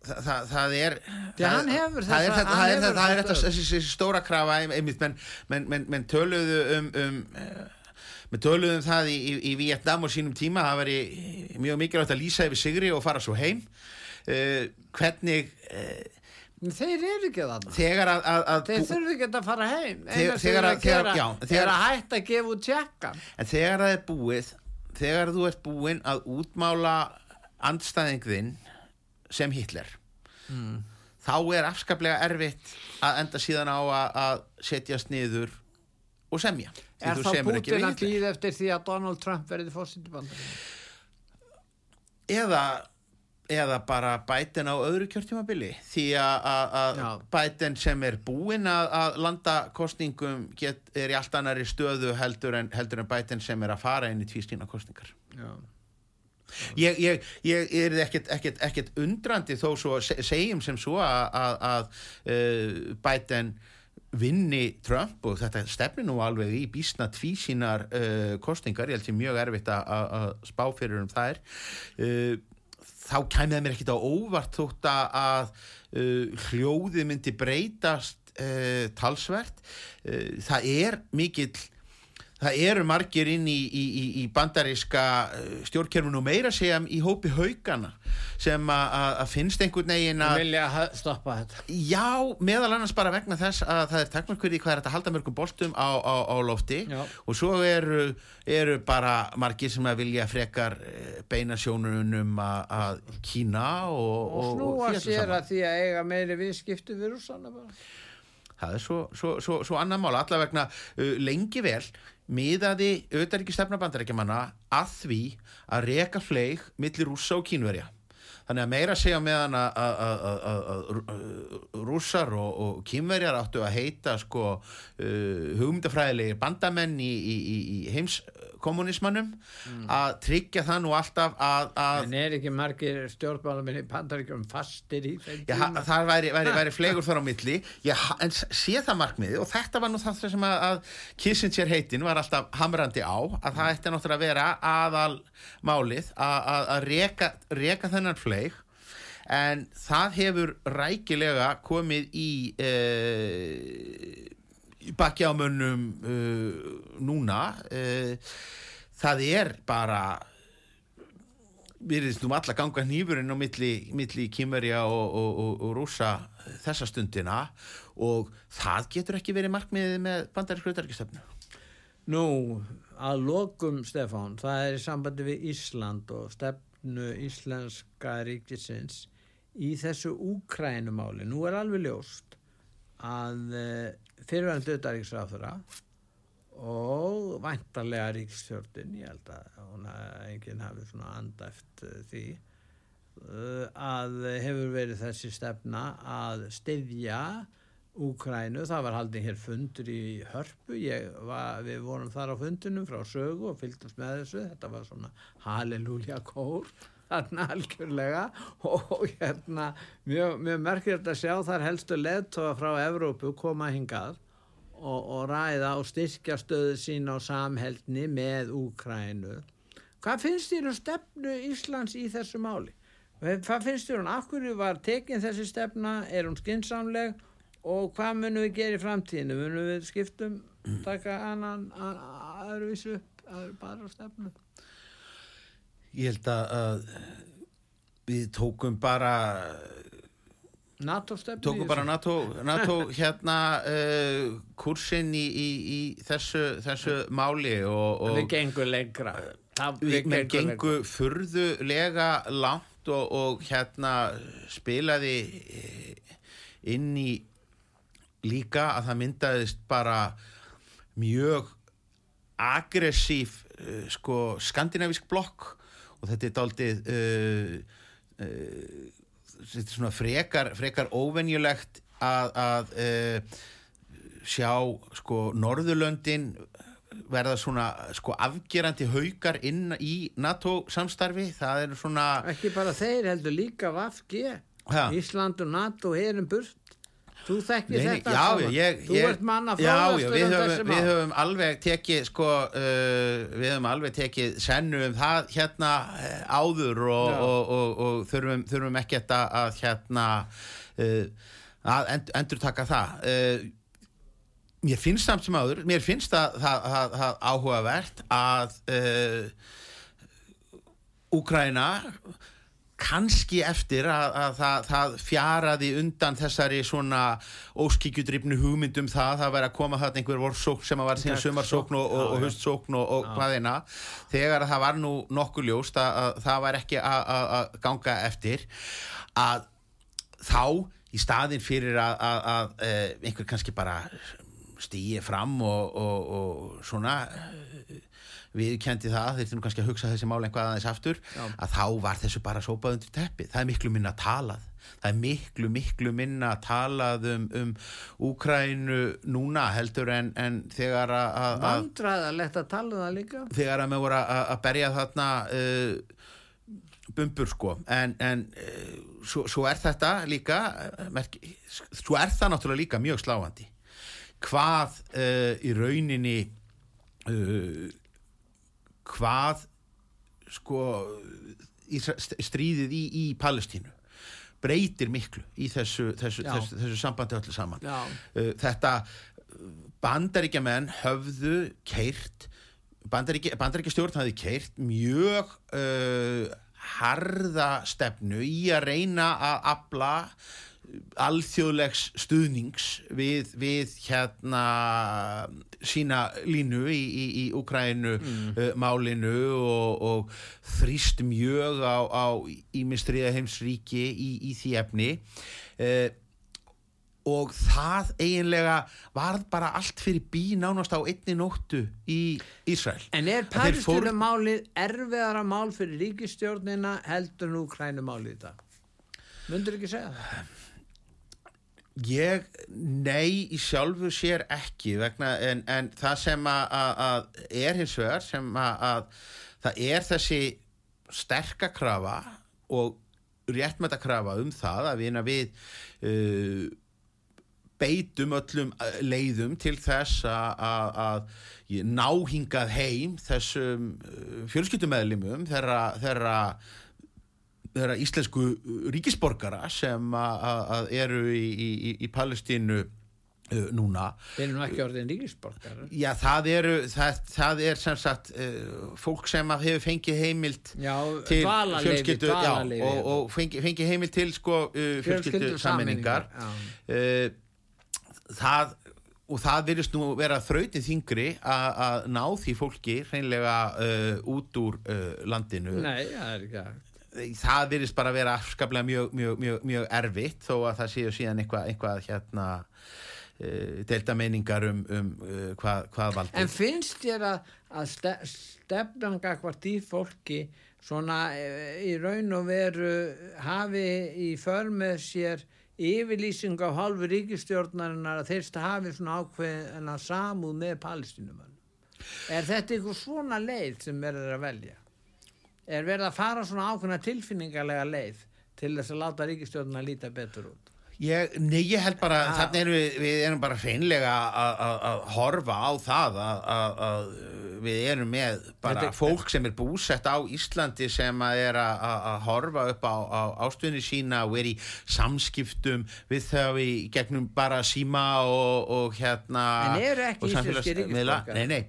það, það, það er hefur það er þetta, það er það er þetta stóra krafa ein- einmitt, menn men, men, men töluðu um, um menn töluðu um það í, í, í Vietnam og sínum tíma. Það veri mjög mikilvægt að lýsa yfir sigri og fara svo heim. Uh, hvernig uh, Þeir eru ekki þarna. þegar að, að, að Þeir þurfi ekki að fara heim. Þegar- þegar þeir að- þegar- já, er þegar- að hætta að gefa út tjekkan. En þegar það er búið, þegar þú ert búinn að útmála andstæðing þinn sem Hitler, þá er afskaplega erfitt að enda síðan á að, að setjast niður og semja. Er þá við að býða eftir því að Donald Trump verði fórsýttibandar? Eða, eða bara Biden á öðru kjörtjumabili því að-. Biden sem er búinn að, landa kostningum get, er í allt annari stöðu heldur en, heldur en Biden sem er að fara inn í tvístína kostningar. Já. Ég, ég, ég er ekkert, ekkert, ekkert undrandi þó svo se- segjum sem svo að, að, að uh, Biden vinni Trump og þetta stefni nú alveg í bísna tvísínar uh, kostningar, ég held sem mjög erfitt að spá fyrir um þær uh, þá kæmið það mér ekkert á óvart þótt að uh, hljóði myndi breytast uh, talsvert. Uh, það er mikill það eru margir inn í, í, í, í bandaríska stjórnkerfinu og meira segja í hópi haugana sem að- að að finnst einhvern veginn að vilja ha- stoppa þetta. já, meðal annars bara vegna þess að það er takmarkverði hvað er þetta að halda mörgum boltum á, á, á lofti Já. og svo eru, eru bara margir sem að vilja frekar eh, beina sjónunum að, að Kína og, Og snúa sér að því að eiga meiri viðskiptu við rússana bara. Það er svo, svo, svo, svo annar mál, allavegna uh, lengi vel miðaði auðvitað ekki stefna bandarækjumanna að því að reka fleig millir rússa og kínverja. Þannig að meira segja meðan að- rússar og, og kínverjar áttu að heita sko uh, hugmyndafræðilegir bandamenn í, í, í, í heimskommunismannum að tryggja það nú alltaf að, að En er ekki margir stjórnbáluminn í pandaríkjum fastir í þeim Já, ha- það væri, væri, væri flegur þar á milli. Já, en sé það markmiði og þetta var nú það sem að, að Kissinger heitin var alltaf hamrandi á að það ætti náttúrulega að vera aðal málið að, að, reka, reka þennan fleig en það hefur rækilega komið í e, á mönnum e, núna e, það er bara virðist nú alla ganga hnífurinn á milli, milli kýmverja og, og, og, og rúsa þessa stundina og það getur ekki verið markmiðið með bandarísku utarkistöfnu. Nú, að lokum Stefán, það er í sambandi við Ísland og stefnu íslenska ríkisins í þessu úkrænumáli. Nú er alveg ljóst að fyrirvændi auðaríksráþura og væntarlega ríkstjórnin, ég held að hún að enginn hafi svona andæft eh, því, eh, að hefur verið þessi stefna að styðja Úkrænu, það var haldið hér fundur í Hörpu, var, við vorum þar á fundunum frá sögu og fylgdumst með þessu, þetta var svona halleluja kór, þarna algjörlega. Og hérna mjög, mjög merkilegt að sjá þar helstu leðtoga frá Evrópu koma hingað og, og ræða og styrkja stöðu sín á samheldni með Úkrænu. Hvað finnst þér um stefnu Íslands í þessu máli? Hvað finnst þér um, af hverju var tekin þessi stefna, er hún skinsamleg og hvað munum við gera í framtíðinu? Munum við skiptum, taka annan, aðruvísu upp, aður bara stefnu? Ég held að, að við tókum bara NATO stefnu? tókum bara NATO, NATO hérna uh, kursin í, í, í þessu, þessu máli og, og Við gengum lengra. Það, við menn gengum gengu furðulega langt og, og hérna spilaði eh, inn í líka að það myndaðist bara mjög aggressív uh, sko skandinavísk blokk og þetta er daldið uh, uh, þetta er svona frekar, frekar óvenjulegt að, að sjá sko Norðurlöndin verða svona sko afgerandi haukar inn í NATO samstarfi það er svona Ekki bara þeir heldur líka Vafge, Ha. Ísland og NATO erum burt. Þú þekkir Nei, þetta já, saman. ég, Þú ég, ert manna já, já, við um þessi við mál. höfum alveg tekið sko, uh, við höfum alveg tekið sennu um það hérna eh, áður og, Já. og, og, og þurfum, þurfum ekkert að, að hérna uh, að end, endur taka það uh, mér finnst samt sem áður mér finnst það, það, það, það áhugavert að uh, Úkraina kannski eftir að, að það, það fjaraði undan þessari svona óskikjudrifnu hugmyndum það það væri að koma þarna einhver vorsókn sem að var síðan sumarsókn og, og, og höstsókn og, og hvaðina þegar það var nú nokkuð ljóst að, að það var ekki að, að, að ganga eftir að þá í staðin fyrir að, að, að eh, einhver kannski bara stýi fram og, og, og svona við kendi það, þeir nú kannski að hugsa þessi mál einhvað aðeins aftur, Já. að þá var þessu bara sópað undir teppi, það er miklu minna talað það er miklu, miklu minna talað um, um Úkrænu núna heldur en, en þegar að, að, að tala um það líka. þegar að með voru að, að berja þarna uh, bumbur sko en, en uh, svo, svo er þetta líka uh, merki, svo er það náttúrulega líka mjög sláandi hvað uh, í rauninni uh, hvað sko í stríðið í, í Palestínu breytir miklu í þessu, þessu, þessu, þessu sambandi öllu saman Já. Uh, þetta bandaríkjamenn höfðu keirt bandaríkja, bandaríkja stjórn hafði keirt mjög uh, harða stefnu í að reyna að afla alþjóðlegs stuðnings við, við hérna sína línu í, í, í Úkrænu uh, málinu og, og þrýst mjög á, á ímistriða heimsríki í, í því efni uh, og það eiginlega var bara allt fyrir bí nánast á einni nóttu í Ísrael En er Palestínumálið erfiðara mál fyrir ríkistjórnina heldur nú krænumálið þetta? Mundur ekki segja það? Ég, nei, í sjálfu sér ekki vegna, en, en það sem að, að, er hins vegar sem að, að það er þessi sterka krafa og réttmæta krafa um það að við, við uh, beitum öllum uh, leiðum til þess að, að, að ná hingað heim þessum uh, fjölskyldumæðlimum þeirra, þeirra þeirra íslensku ríkisborgara sem að, eru í, í, í Palestínu uh, núna. Þeir eru nú ekki orðin ríkisborgar. Já, það eru, það, það er sem sagt uh, fólk sem hefur fengið heimild Já, til fjölskyldu og, og fengi, fengi heimild til sko uh, fjölskyldu uh, það og það virðist nú vera þrautið þingri að að ná því fólki hreinlega uh, út úr uh, landinu Nei, það er ekki að það virðist bara vera afskaplega mjög, mjög, mjög, mjög erfitt þó að það séu síðan eitthvað, eitthvað hérna uh, delta meiningar um, um uh, hvað, hvað valdi En finnst þér að, að ste, stefnan gagvart í fólki svona eh, í raun og veru hafi í för með sér yfirlýsing á hálfu ríkistjórnarinnar að þeirst hafi svona ákveðina samúð með palestinumönnum. Er þetta einhver svona leið sem verður að velja? Er verið að fara svona ákveðina tilfinningarlega leið til þess að láta ríkistjórnarna líta betur út? Ég, nei, ég held bara, Ah. þannig erum við, við erum bara hreinlega að- horfa á það að, að, að við erum með bara er- fólk sem er búsett á Íslandi sem að er að, horfa upp á, á ástöðinni sína og er í samskiptum við þau í gegnum bara síma og, og hérna En eru ekki samfélagsmiðla. ríkisborgarar? Nei, nei,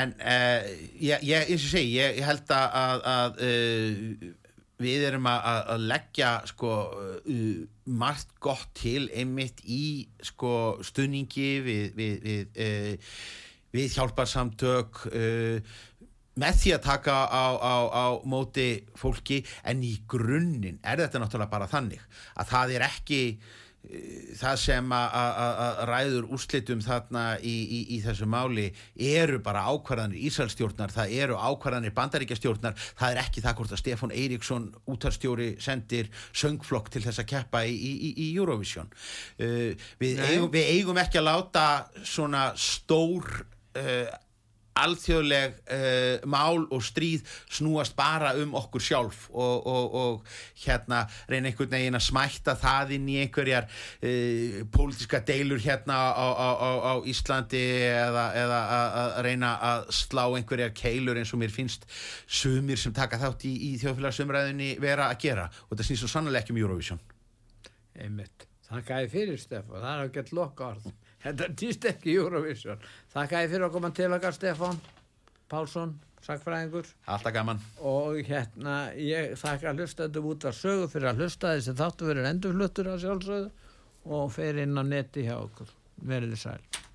en uh, ég, ég, ég segi, ég, held að, að, uh, við erum að, að- leggja sko uh, margt gott til einmitt í sko stuðningi við, við, við, við hjálparsamtök uh, með því að taka á, á, á móti fólki en í grunninn er þetta náttúrulega bara þannig að það er ekki eh, það sem að- ræður úrslitum þarna í, í, í þessu máli eru bara ákvarðanir Ísraelstjórnar, það eru ákvarðanir bandaríkjastjórnar, það er ekki það hvort að Stefán Eiríksson, útarstjóri sendir söngflokk til þess að keppa í, í, í Eurovision. Uh, við, eigum, við eigum ekki að láta svona stór uh, alþjóðleg uh, mál og stríð snúast bara um okkur sjálf og, og, og hérna reyna einhvern veginn að smætta það inn í einhverjar uh, pólitíska deilur hérna á, á, á, á Íslandi eða, eða að reyna að slá einhverjar keilur eins og mér finnst sumir sem taka þátt í, í þjóðfélagsumræðinni vera að gera og þetta snýst svo sannlega ekki um Eurovision Einmitt. Þakka ég fyrir Stefán, það er geta loka orð. Þetta týst ekki Eurovision. Þakka ég fyrir að koma til okkar Stefán Pálsson, sagfræðingur Alltaf gaman og hérna ég þakka hlustandum út af sögu fyrir að hlusta þessi þáttu verið endurfluttur að sjálfsögðu og fer inn á neti hjá okkur. Verið þið sæl.